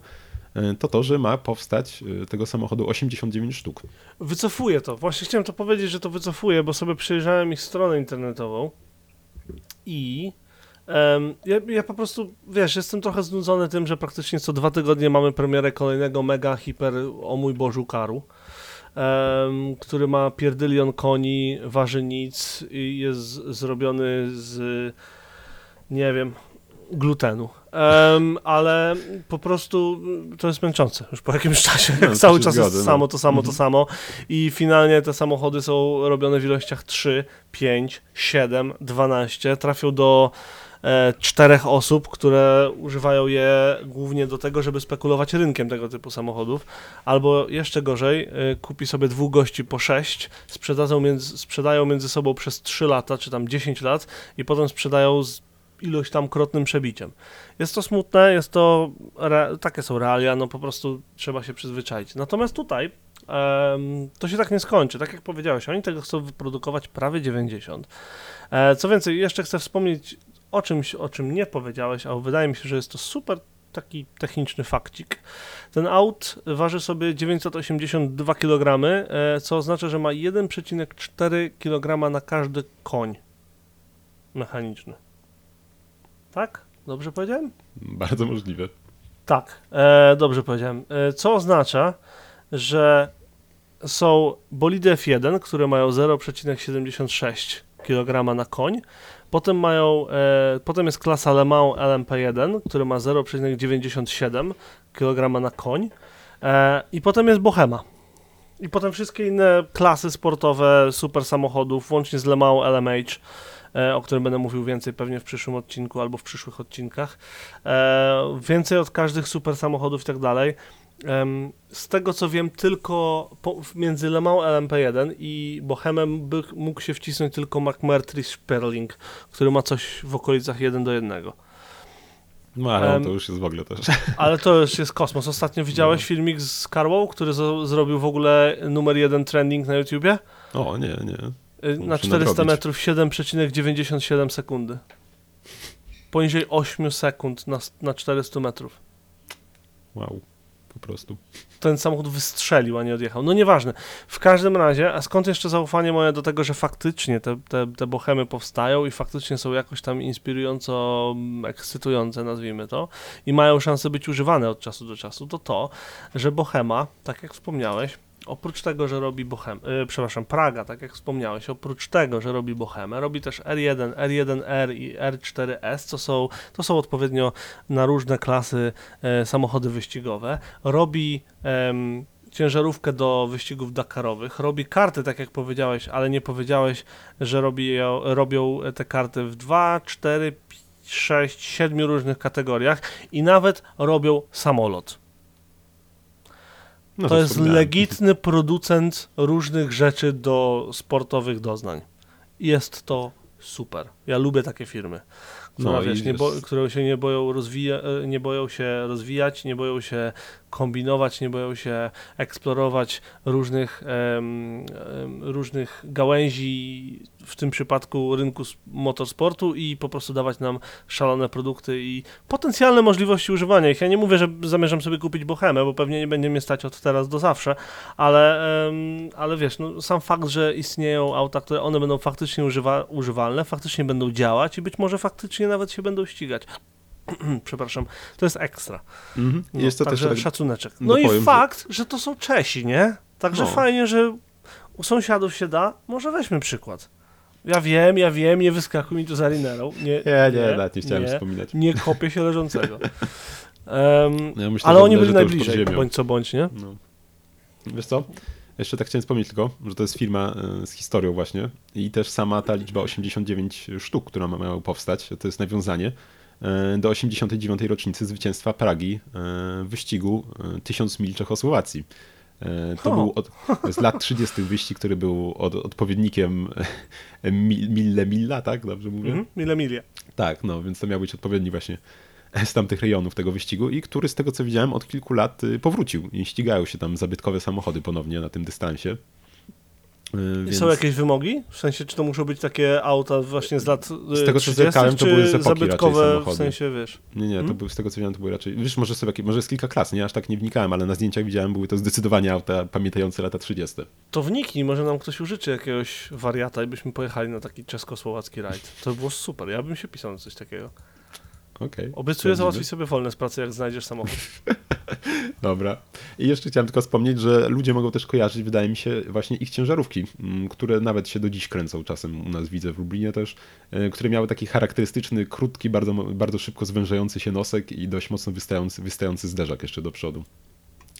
to to, że ma powstać tego samochodu 89 sztuk. Wycofuję to. Właśnie chciałem to powiedzieć, że to wycofuję, bo sobie przejrzałem ich stronę internetową i ja, ja po prostu, wiesz, jestem trochę znudzony tym, że praktycznie co dwa tygodnie mamy premierę kolejnego mega hiper, o mój Bożu, karu, em, który ma pierdylion koni, waży nic i jest zrobiony z, nie wiem, glutenu. Em, ale po prostu to jest męczące już po jakimś czasie. No, cały czas jest no. samo, to samo, to Mhm. samo. I finalnie te samochody są robione w ilościach 3, 5, 7, 12. Trafią do czterech osób, które używają je głównie do tego, żeby spekulować rynkiem tego typu samochodów. Albo jeszcze gorzej, e, kupi sobie dwóch gości po 6, sprzedadzą między, sprzedają między sobą przez 3 lata, czy tam 10 lat i potem sprzedają z ilość tam krotnym przebiciem. Jest to smutne, jest to, re, takie są realia, no po prostu trzeba się przyzwyczaić. Natomiast tutaj to się tak nie skończy. Tak jak powiedziałeś, oni tego chcą wyprodukować prawie 90. E, co więcej, jeszcze chcę wspomnieć o czymś, o czym nie powiedziałeś, a wydaje mi się, że jest to super taki techniczny fakcik. Ten aut waży sobie 982 kg, e, co oznacza, że ma 1,4 kg na każdy koń mechaniczny. Tak? Dobrze powiedziałem? Bardzo możliwe. Tak, e, dobrze powiedziałem. E, co oznacza, że są bolidy F1, które mają 0,76 kg na koń. Potem mają, e, potem jest klasa Le Mans LMP1, który ma 0,97 kg na koń. E, I potem jest Bohema. I potem wszystkie inne klasy sportowe, super samochodów, łącznie z Le Mans LMH, e, o którym będę mówił więcej pewnie w przyszłym odcinku albo w przyszłych odcinkach. E, więcej od każdych super samochodów i tak dalej. Z tego co wiem, tylko między Le Mans LMP1 i Bohemem by mógł się wcisnąć tylko McMurtry Sperling, który ma coś w okolicach 1 do 1. No ale Em, to już jest w ogóle też. [laughs] Ale to już jest kosmos. Ostatnio widziałeś No. filmik z Carwow, który zrobił w ogóle numer jeden trending na YouTubie? O, nie, nie. Y, Na Muszę 400 nadrobić. metrów 7,97 sekundy. Poniżej 8 sekund na, na 400 metrów. Wow. Po prostu. ten samochód wystrzelił, a nie odjechał. No nieważne. W każdym razie, a skąd jeszcze zaufanie moje do tego, że faktycznie te, te, te bohemy powstają i faktycznie są jakoś tam inspirująco mm, ekscytujące, nazwijmy to, i mają szansę być używane od czasu do czasu, to to, że bohema, tak jak wspomniałeś, oprócz tego, że robi Bohem, e, przepraszam, Praga, tak jak wspomniałeś, oprócz tego, że robi Bohemę, robi też R1, R1R i R4S, to są, to są odpowiednio na różne klasy e, samochody wyścigowe. Robi em, ciężarówkę do wyścigów Dakarowych, robi karty, tak jak powiedziałeś, ale nie powiedziałeś, że robi, robią te karty w 2, 4, 6, 7 różnych kategoriach i nawet robią samolot. No to jest wspominałem. legitny producent różnych rzeczy do sportowych doznań. Jest to super. Ja lubię takie firmy, które, No wiesz, nie bo, jest- które się nie boją, rozwija, nie boją się rozwijać, nie boją się kombinować, nie boją się eksplorować różnych, różnych gałęzi, w tym przypadku rynku motorsportu i po prostu dawać nam szalone produkty i potencjalne możliwości używania ich. Ja nie mówię, że zamierzam sobie kupić Bohemę, bo pewnie nie będzie mnie stać od teraz do zawsze, ale, ale wiesz, no, sam fakt, że istnieją auta, które one będą faktycznie używa, używalne, faktycznie będą działać i być może faktycznie nawet się będą ścigać. [clears throat] Przepraszam, to jest ekstra. Mhm. No, Jest to też także tak, szacuneczek. No i dopowiem, że- fakt, że... to są Czesi, nie? Także No. fajnie, że u sąsiadów się da. Może weźmy przykład. Ja wiem, ja wiem, nie wyskakuj mi tu za linerą. Nie, Nie, nie, nawet nie chciałem nie, wspominać. nie kopię się leżącego. [laughs] Em, Ja myślę, ale oni byli najbliżej, bądź co bądź, nie? No. Wiesz co? Jeszcze tak chciałem wspomnieć tylko, że to jest firma e, z historią właśnie i też sama ta liczba 89 sztuk, która ma miała powstać, to jest nawiązanie do 89. rocznicy zwycięstwa Pragi e, w wyścigu e, 1000 mil Czechosłowacji. E, To był od, z lat 30. wyścig, który był od, odpowiednikiem e, mi- Mille Milla, tak? Dobrze mówię? Mhm. Mile milie. Tak, no, więc to miał być odpowiedni właśnie z tamtych rejonów tego wyścigu i który z tego co widziałem od kilku lat y, powrócił i ścigają się tam zabytkowe samochody ponownie na tym dystansie. Y, I Więc są jakieś wymogi? W sensie, czy to muszą być takie auta właśnie z lat Z tego, co 30., zerkałem, to były z epoki raczej zabytkowe, w sensie, wiesz... Nie, nie, to Mhm. był, z tego co widziałem, to były raczej. Wiesz, może, jakie, może jest kilka klas, nie aż tak nie wnikałem, ale na zdjęciach widziałem, były to zdecydowanie auta pamiętające lata 30. To wniknij, może nam ktoś użyczy jakiegoś wariata i byśmy pojechali na taki czesko-słowacki rajd. To by było super, ja bym się pisał na coś takiego. Okej. Obiecuję załatwić sobie wolne z pracy, jak znajdziesz samochód. [laughs] Dobra. I jeszcze chciałem tylko wspomnieć, że ludzie mogą też kojarzyć, wydaje mi się, właśnie ich ciężarówki, m, które nawet się do dziś kręcą czasem u nas widzę w Lublinie też, e, które miały taki charakterystyczny, krótki, bardzo, bardzo szybko zwężający się nosek i dość mocno wystający, wystający zderzak jeszcze do przodu.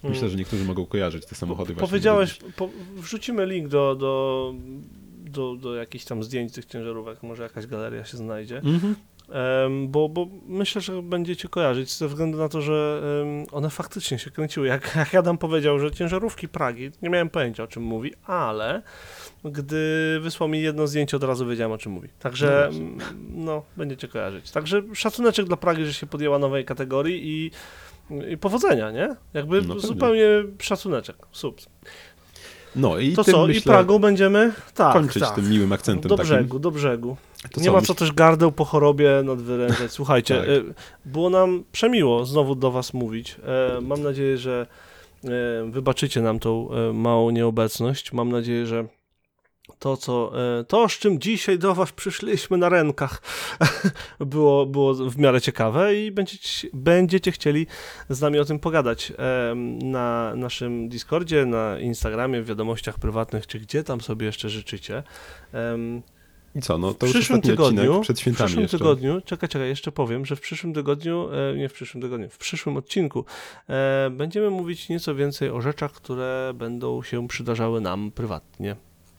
Myślę, że niektórzy mogą kojarzyć te samochody właśnie. Mm. Powiedziałeś, po, wrzucimy link do, do, do, do jakichś tam zdjęć tych ciężarówek, może jakaś galeria się znajdzie. Mhm. Em, bo, bo myślę, że będziecie kojarzyć ze względu na to, że one faktycznie się kręciły. Jak, jak Adam powiedział, że ciężarówki Pragi, nie miałem pojęcia o czym mówi, ale gdy wysłał mi jedno zdjęcie, od razu wiedziałem o czym mówi. Także No mm, no, będziecie kojarzyć. Także szacuneczek dla Pragi, że się podjęła nowej kategorii i, i powodzenia, nie? Jakby No zupełnie szacuneczek. Subs. No i To co, myślę, i Pragą będziemy tak, kończyć tak. tym miłym akcentem do takim. brzegu, do brzegu. To nie co, ma co też gardeł po chorobie nadwyrężać. [laughs] Słuchajcie, Tak. y, było nam przemiło znowu do was mówić. E, Mam nadzieję, że e, wybaczycie nam tą małą nieobecność. Mam nadzieję, że to, co, e, to, z czym dzisiaj do was przyszliśmy na rękach, [laughs] było, było w miarę ciekawe i będziecie, będziecie chcieli z nami o tym pogadać e, na naszym Discordzie, na Instagramie, w wiadomościach prywatnych, czy gdzie tam sobie jeszcze życzycie. I co, no w to już przyszłym ostatni tygodniu, odcinek przed w świętami przyszłym jeszcze. tygodniu, czekaj, czekaj, jeszcze powiem, że w przyszłym tygodniu, e, nie w przyszłym tygodniu, w przyszłym odcinku będziemy mówić nieco więcej o rzeczach, które będą się przydarzały nam prywatnie,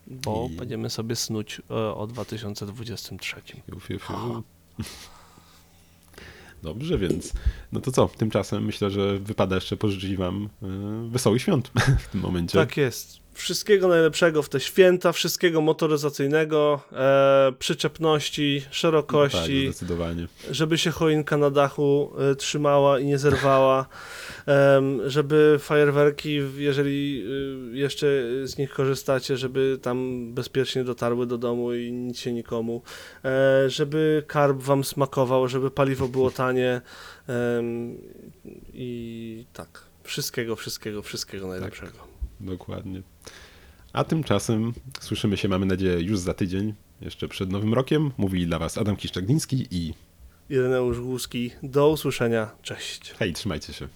bo I- będziemy sobie snuć e, o 2023. Fiu, fiu, fiu. Dobrze, więc no to co, tymczasem myślę, że wypada jeszcze pożyczyć wam y, wesołych świąt [laughs] w tym momencie. Tak jest. Wszystkiego najlepszego w te święta, wszystkiego motoryzacyjnego, e, przyczepności, tak, szerokości, zdecydowanie. żeby się choinka na dachu e, trzymała i nie zerwała, em, żeby fajerwerki, jeżeli e, jeszcze z nich korzystacie, żeby tam bezpiecznie dotarły do domu i nic się nikomu, e, żeby karb wam smakował, żeby paliwo było tanie i tak, wszystkiego, wszystkiego, wszystkiego najlepszego. Dokładnie. A tymczasem słyszymy się, mamy nadzieję, już za tydzień, jeszcze przed Nowym Rokiem. Mówili dla was Adam Kiszczagniński i Ireneusz Głuski, do usłyszenia, cześć. hej, trzymajcie się.